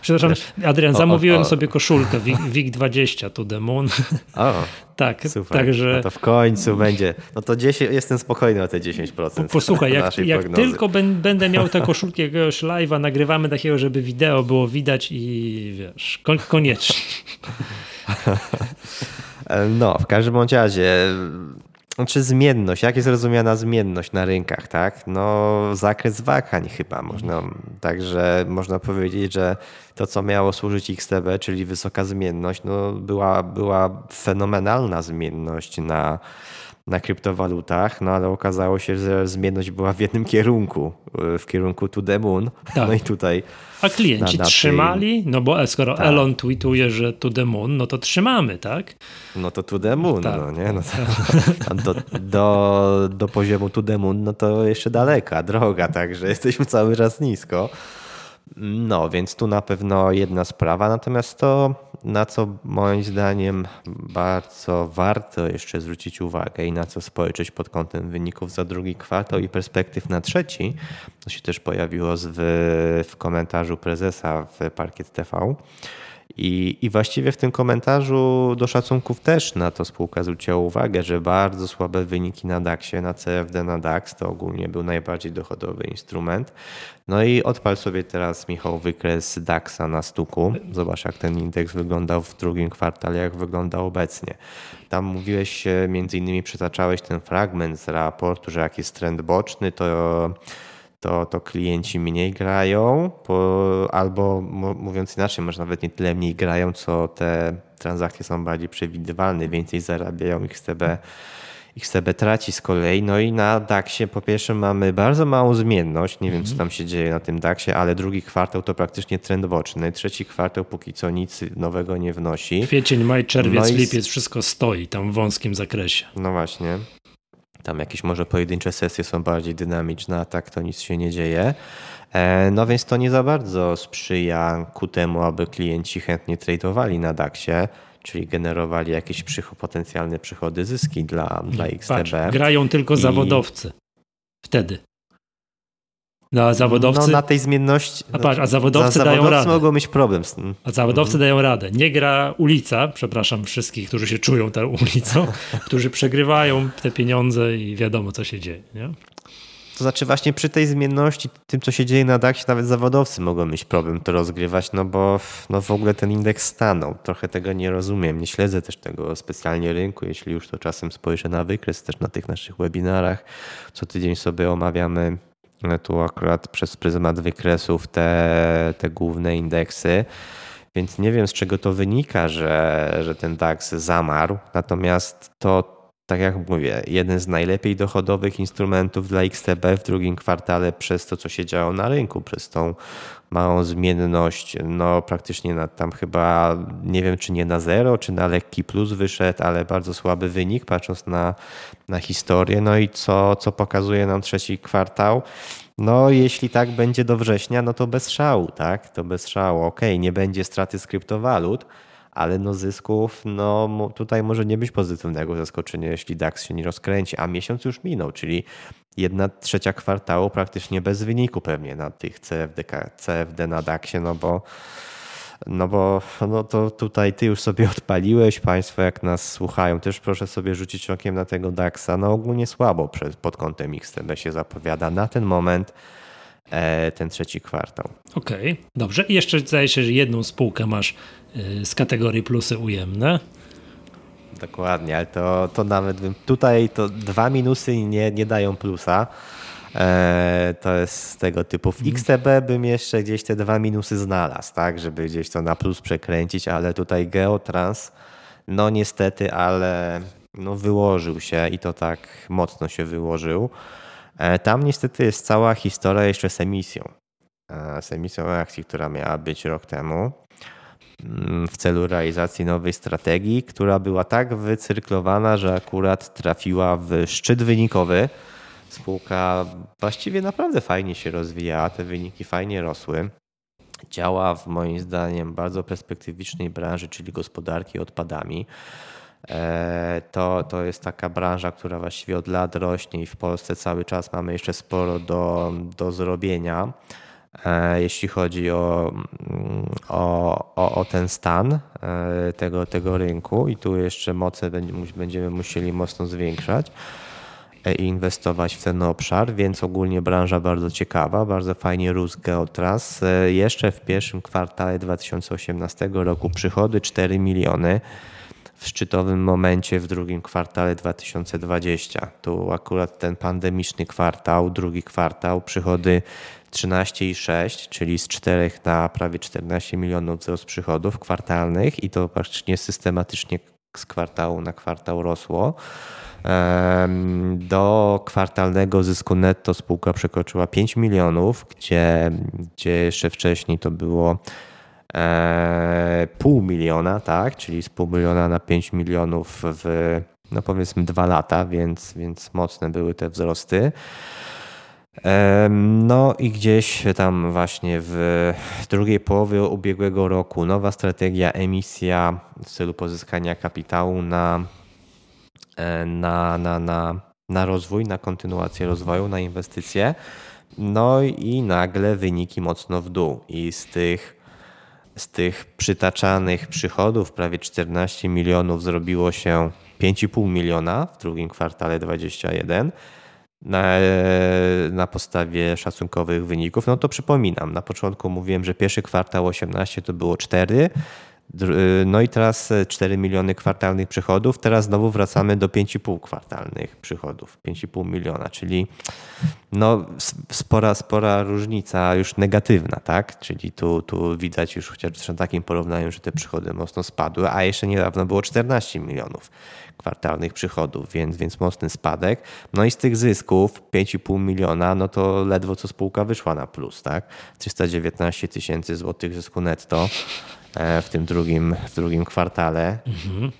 Przepraszam, (laughs) Adrian, zamówiłem o, o, o. sobie koszulkę WIG20 to the moon. O, (laughs) tak, super. Także... No to w końcu będzie. No to 10, jestem spokojny o te 10%. Posłuchaj, (laughs) jak, jak tylko będę miał tę koszulkę jakiegoś live'a, nagrywamy takiego, żeby wideo było widać i wiesz, koniecznie. No, w każdym bądź razie, czy zmienność, jak jest rozumiana zmienność na rynkach, tak? No, zakres wakań chyba można, także można powiedzieć, że to, co miało służyć XTB, czyli wysoka zmienność, no, była, była fenomenalna zmienność na, na kryptowalutach, no ale okazało się, że zmienność była w jednym kierunku, w kierunku to the moon. Tak. No i tutaj a klienci trzymali? No bo skoro tak. Elon tweetuje, że to the moon, no to trzymamy, tak? No to to the moon, tak. no nie? No to, do, do, do poziomu to the moon, no to jeszcze daleka droga, także jesteśmy cały czas nisko. No, więc tu na pewno jedna sprawa. Natomiast to, na co moim zdaniem bardzo warto jeszcze zwrócić uwagę i na co spojrzeć pod kątem wyników za drugi kwartał i perspektyw na trzeci, to się też pojawiło w, w komentarzu prezesa w Parkiet TV i, I właściwie w tym komentarzu do szacunków też na to spółka zwróciła uwagę, że bardzo słabe wyniki na DAX-ie, na CFD na DAX to ogólnie był najbardziej dochodowy instrument. No i odpal sobie teraz Michał wykres DAX-a na stuku. Zobacz jak ten indeks wyglądał w drugim kwartale, jak wygląda obecnie. Tam mówiłeś, między innymi przytaczałeś ten fragment z raportu, że jak jest trend boczny, to to, to klienci mniej grają, bo, albo mówiąc inaczej, może nawet nie tyle mniej grają, co te transakcje są bardziej przewidywalne, więcej zarabiają XTB. XTB traci z kolei. No i na DAX-ie po pierwsze mamy bardzo małą zmienność. Nie wiem, co mhm. tam się dzieje na tym DAX-ie, ale drugi kwartał to praktycznie trend boczny. Trzeci kwartał póki co nic nowego nie wnosi. Kwiecień, maj, czerwiec, no i... lipiec, wszystko stoi tam w wąskim zakresie. No właśnie. Tam jakieś może pojedyncze sesje są bardziej dynamiczne, a tak to nic się nie dzieje. E, no więc to nie za bardzo sprzyja ku temu, aby klienci chętnie tradowali na DAX-ie, czyli generowali jakieś potencjalne przychody, zyski dla, dla XTB. Patrz, grają tylko I... zawodowcy. Wtedy. No, zawodowcy. No, na tej zmienności. A, patrz, a zawodowcy, dają radę. mogą mieć problem z tym. A zawodowcy mhm. dają radę. Nie gra ulica, przepraszam wszystkich, którzy się czują tą ulicą, (laughs) którzy przegrywają te pieniądze i wiadomo, co się dzieje. Nie? To znaczy właśnie przy tej zmienności, tym co się dzieje na DAX, nawet zawodowcy mogą mieć problem to rozgrywać, no bo no w ogóle ten indeks stanął. Trochę tego nie rozumiem. Nie śledzę też tego specjalnie rynku. Jeśli już to czasem spojrzę na wykres też na tych naszych webinarach, co tydzień sobie omawiamy tu akurat przez pryzmat wykresów te, te główne indeksy. Więc nie wiem z czego to wynika, że, że ten DAX zamarł. Natomiast to tak jak mówię, jeden z najlepiej dochodowych instrumentów dla XTB w drugim kwartale przez to, co się działo na rynku, przez tą małą zmienność, no praktycznie na, tam chyba nie wiem, czy nie na zero, czy na lekki plus wyszedł, ale bardzo słaby wynik, patrząc na, na historię. No i co, co pokazuje nam trzeci kwartał? No, jeśli tak będzie do września, no to bez szału, tak? To bez szału. Okej, okay, nie będzie straty z kryptowalut, ale no zysków, no tutaj może nie być pozytywnego zaskoczenia, jeśli DAX się nie rozkręci, a miesiąc już minął, czyli jedna trzecia kwartału praktycznie bez wyniku pewnie na tych CFD, CFD na DAXie, no bo no bo no to tutaj ty już sobie odpaliłeś, Państwo jak nas słuchają, też proszę sobie rzucić okiem na tego DAX-a. No ogólnie słabo pod kątem XTB się zapowiada na ten moment ten trzeci kwartał. Okej, okay, dobrze. I jeszcze zdaje się, że jedną spółkę masz e, z kategorii plusy ujemne. Dokładnie, ale to, to nawet tutaj to dwa minusy nie, nie dają plusa. E, to jest tego typu. W XTB bym jeszcze gdzieś te dwa minusy znalazł, tak, żeby gdzieś to na plus przekręcić, ale tutaj Geotrans, no niestety, ale no wyłożył się i to tak mocno się wyłożył. E, tam niestety jest cała historia jeszcze z emisją. E, z emisją akcji, która miała być rok temu mm, w celu realizacji nowej strategii, która była tak wycyrklowana, że akurat trafiła w szczyt wynikowy Spółka właściwie naprawdę fajnie się rozwijała, te wyniki fajnie rosły. Działa w moim zdaniem bardzo perspektywicznej branży, czyli gospodarki odpadami. E, to, to jest taka branża, która właściwie od lat rośnie i w Polsce cały czas mamy jeszcze sporo do, do zrobienia, e, jeśli chodzi o, o, o, o ten stan e, tego, tego rynku i tu jeszcze moce będziemy musieli mocno zwiększać i inwestować w ten obszar, więc ogólnie branża bardzo ciekawa, bardzo fajnie rósł Geotras. Jeszcze w pierwszym kwartale 2018 roku przychody 4 miliony, w szczytowym momencie w drugim kwartale 2020. Tu akurat ten pandemiczny kwartał, drugi kwartał, przychody 13,6, czyli z 4 na prawie 14 milionów wzrost przychodów kwartalnych i to praktycznie systematycznie z kwartału na kwartał rosło. Do kwartalnego zysku netto spółka przekroczyła 5 milionów, gdzie, gdzie jeszcze wcześniej to było pół miliona, tak? Czyli z pół miliona na 5 milionów w no powiedzmy dwa lata, więc, więc mocne były te wzrosty. No i gdzieś tam właśnie w drugiej połowie ubiegłego roku nowa strategia emisja w celu pozyskania kapitału na E, na, na, na, na rozwój, na kontynuację rozwoju, na inwestycje. No i nagle wyniki mocno w dół. I z tych, z tych przytaczanych przychodów prawie 14 milionów zrobiło się 5,5 miliona w drugim kwartale 21 na, na podstawie szacunkowych wyników. No to przypominam, na początku mówiłem, że pierwszy kwartał 18 to było 4, Y, no i teraz 4 e, miliony kwartalnych przychodów, teraz znowu wracamy do 5,5 kwartalnych przychodów, 5,5 miliona, czyli no spora, spora różnica już negatywna, tak? Czyli tu, tu widać już chociaż przy takim porównaniu, że te przychody mocno spadły, a jeszcze niedawno było 14 milionów kwartalnych przychodów, więc, więc mocny spadek. No i z tych zysków 5,5 miliona, no to ledwo co spółka wyszła na plus, tak? 319 tysięcy złotych zysku netto. E, w tym drugim, w drugim kwartale, mhm.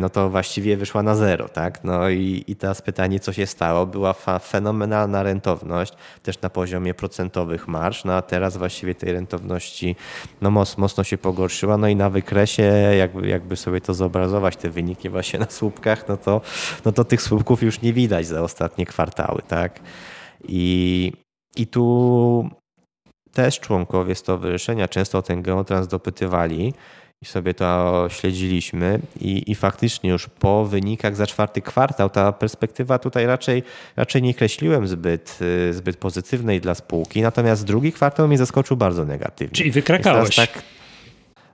no to właściwie wyszła na zero, tak? No i, i teraz pytanie, co się stało? Była fenomenalna rentowność, też na poziomie procentowych marsz, no a teraz właściwie tej rentowności no mocno, mocno się pogorszyła, no i na wykresie, jakby, jakby sobie to zobrazować, te wyniki właśnie (laughs) na słupkach, no to, no to tych słupków już nie widać za ostatnie kwartały, tak? I, i tu też członkowie stowarzyszenia często o ten geotrans dopytywali i sobie to śledziliśmy i, i faktycznie już po wynikach za czwarty kwartał ta perspektywa tutaj raczej, raczej nie kreśliłem zbyt, y, zbyt pozytywnej dla spółki, natomiast drugi kwartał mnie zaskoczył bardzo negatywnie. Czyli wykrakałeś. Tak,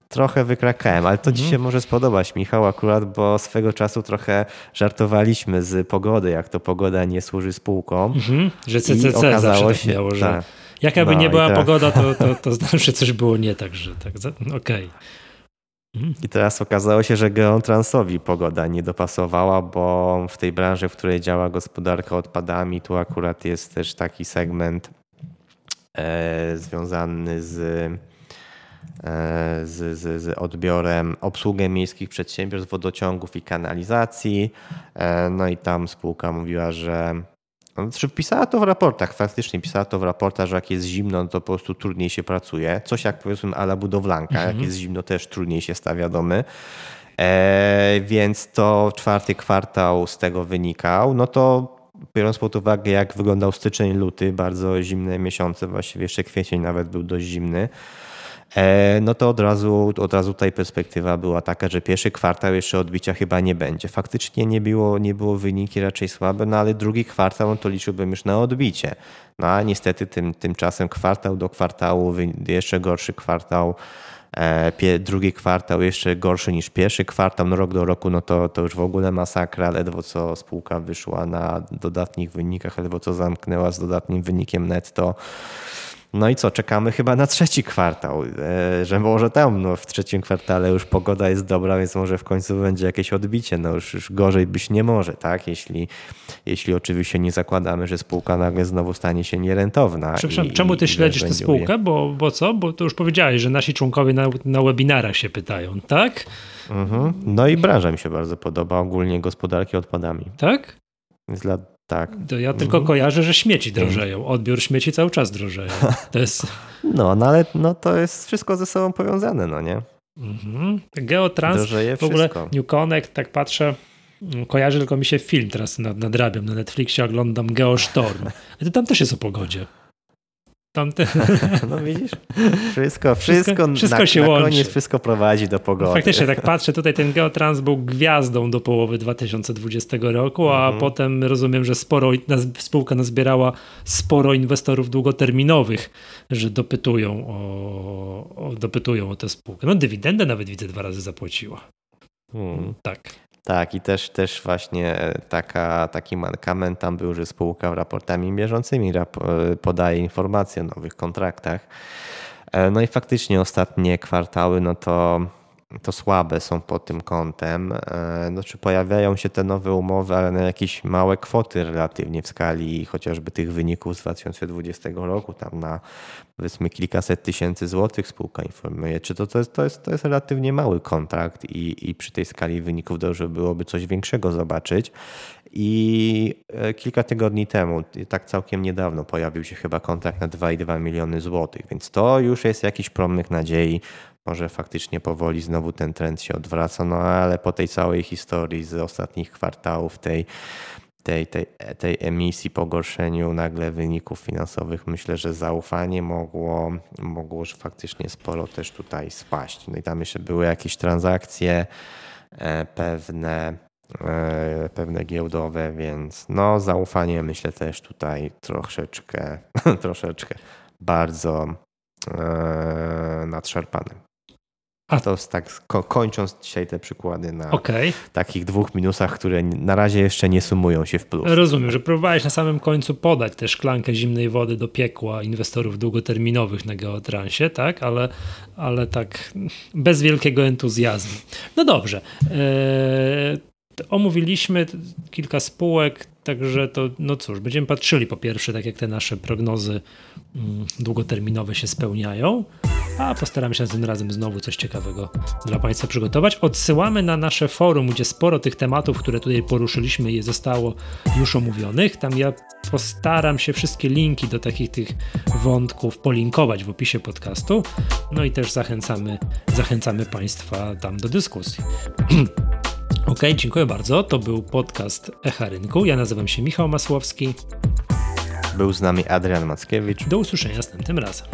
trochę wykrakałem, ale to mhm. ci się może spodobać, Michał, akurat, bo swego czasu trochę żartowaliśmy z pogody, jak to pogoda nie służy spółkom. Mhm. Że CCC I okazało tak się, miało, że... Tak. Jaka by no nie była tak. pogoda, to, to, to (laughs) znaczy coś było nie tak, że tak. Okej. Okay. Mhm. I teraz okazało się, że Geotransowi pogoda nie dopasowała, bo w tej branży, w której działa gospodarka odpadami, tu akurat jest też taki segment e, związany z, e, z, z, z, odbiorem, obsługę miejskich przedsiębiorstw, wodociągów i kanalizacji. E, no i tam spółka mówiła, że znaczy pisała to w raportach, faktycznie pisała to w raportach, że jak jest zimno, no to po prostu trudniej się pracuje. Coś jak powiedzmy ala budowlanka, mhm. jak jest zimno też trudniej się stawia domy. E, więc to czwarty kwartał z tego wynikał. No to biorąc pod uwagę jak wyglądał styczeń, luty, bardzo zimne miesiące, właściwie jeszcze kwiecień nawet był dość zimny, no to od razu, od razu tutaj perspektywa była taka, że pierwszy kwartał jeszcze odbicia chyba nie będzie. Faktycznie nie było, nie było wyniki raczej słabe, no ale drugi kwartał no to liczyłbym już na odbicie. No a niestety tym, tymczasem kwartał do kwartału, jeszcze gorszy kwartał, e, drugi kwartał jeszcze gorszy niż pierwszy kwartał, no rok do roku, no to, to już w ogóle masakra, ledwo co spółka wyszła na dodatnich wynikach, ledwo co zamknęła z dodatnim wynikiem netto. No i co, czekamy chyba na trzeci kwartał, e, że może tam no, w trzecim kwartale już pogoda jest dobra, więc może w końcu będzie jakieś odbicie. No już, już gorzej być nie może, tak? Jeśli, jeśli oczywiście nie zakładamy, że spółka nagle znowu stanie się nierentowna. Przepraszam, i, czemu ty śledzisz tę spółkę? Bo, bo co? Bo to już powiedziałeś, że nasi członkowie na, na webinarach się pytają, tak? Mhm. No i branża mi się bardzo podoba, ogólnie gospodarki odpadami. Tak? Jest dla tak. To ja tylko mhm. kojarzę, że śmieci drożeją. Odbiór śmieci cały czas drożeje. To jest... (laughs) No, no ale no, to jest wszystko ze sobą powiązane, no nie? Mhm. Geotrans, Drożeje w ogóle wszystko. New Connect, tak patrzę, mm, kojarzy tylko mi się film teraz nadrabiam na Netflixie, oglądam Geostorm. (laughs) To tam też jest o pogodzie. Tamte... (laughs) No widzisz? Wszystko, wszystko, wszystko na, się na łączy. koniec wszystko prowadzi do pogody. Faktycznie, tak (laughs) patrzę, tutaj ten Geotrans był gwiazdą do połowy 2020 roku, a mhm. potem rozumiem, że sporo, spółka nazbierała sporo inwestorów długoterminowych, że dopytują o, o dopytują o tę spółkę. No dywidendę nawet widzę dwa razy zapłaciła. Hmm. Tak. Tak, i też, też właśnie e, taka, taki mankament tam był, że spółka raportami bieżącymi rap e, podaje informacje o nowych kontraktach. E, no i faktycznie ostatnie kwartały, no to to słabe są pod tym kątem. Znaczy pojawiają się te nowe umowy, ale na jakieś małe kwoty relatywnie w skali chociażby tych wyników z 2020 roku, tam na powiedzmy kilkaset tysięcy złotych spółka informuje. Czy to, to, jest, to, jest, to jest relatywnie mały kontrakt i, i przy tej skali wyników dobrze byłoby coś większego zobaczyć. I e, kilka tygodni temu, tak całkiem niedawno, pojawił się chyba kontrakt na 2,2 miliony złotych, więc to już jest jakiś promyk nadziei może faktycznie powoli znowu ten trend się odwraca, no ale po tej całej historii z ostatnich kwartałów tej, tej, tej, tej emisji, pogorszeniu nagle wyników finansowych, myślę, że zaufanie mogło, mogło faktycznie sporo też tutaj spaść. No i tam jeszcze były jakieś transakcje e, pewne, e, pewne giełdowe, więc no zaufanie myślę też tutaj troszeczkę, (laughs) troszeczkę bardzo e, nadszarpane. A to tak kończąc dzisiaj te przykłady na okay. takich dwóch minusach, które na razie jeszcze nie sumują się w plus. Rozumiem, że próbowałeś na samym końcu podać tę szklankę zimnej wody do piekła inwestorów długoterminowych na geotransie, tak? Ale, ale tak bez wielkiego entuzjazmu. No dobrze. Eee, omówiliśmy kilka spółek, Także to, no cóż, będziemy patrzyli po pierwsze, tak jak te nasze prognozy mm, długoterminowe się spełniają, a postaramy się tym razem znowu coś ciekawego dla Państwa przygotować. Odsyłamy na nasze forum, gdzie sporo tych tematów, które tutaj poruszyliśmy, je zostało już omówionych. Tam ja postaram się wszystkie linki do takich tych wątków polinkować w opisie podcastu. No i też zachęcamy, zachęcamy Państwa tam do dyskusji. (clears throat) Ok, dziękuję bardzo. To był podcast Echa Rynku. Ja nazywam się Michał Masłowski. Był z nami Adrian Mackiewicz. Do usłyszenia następnym razem.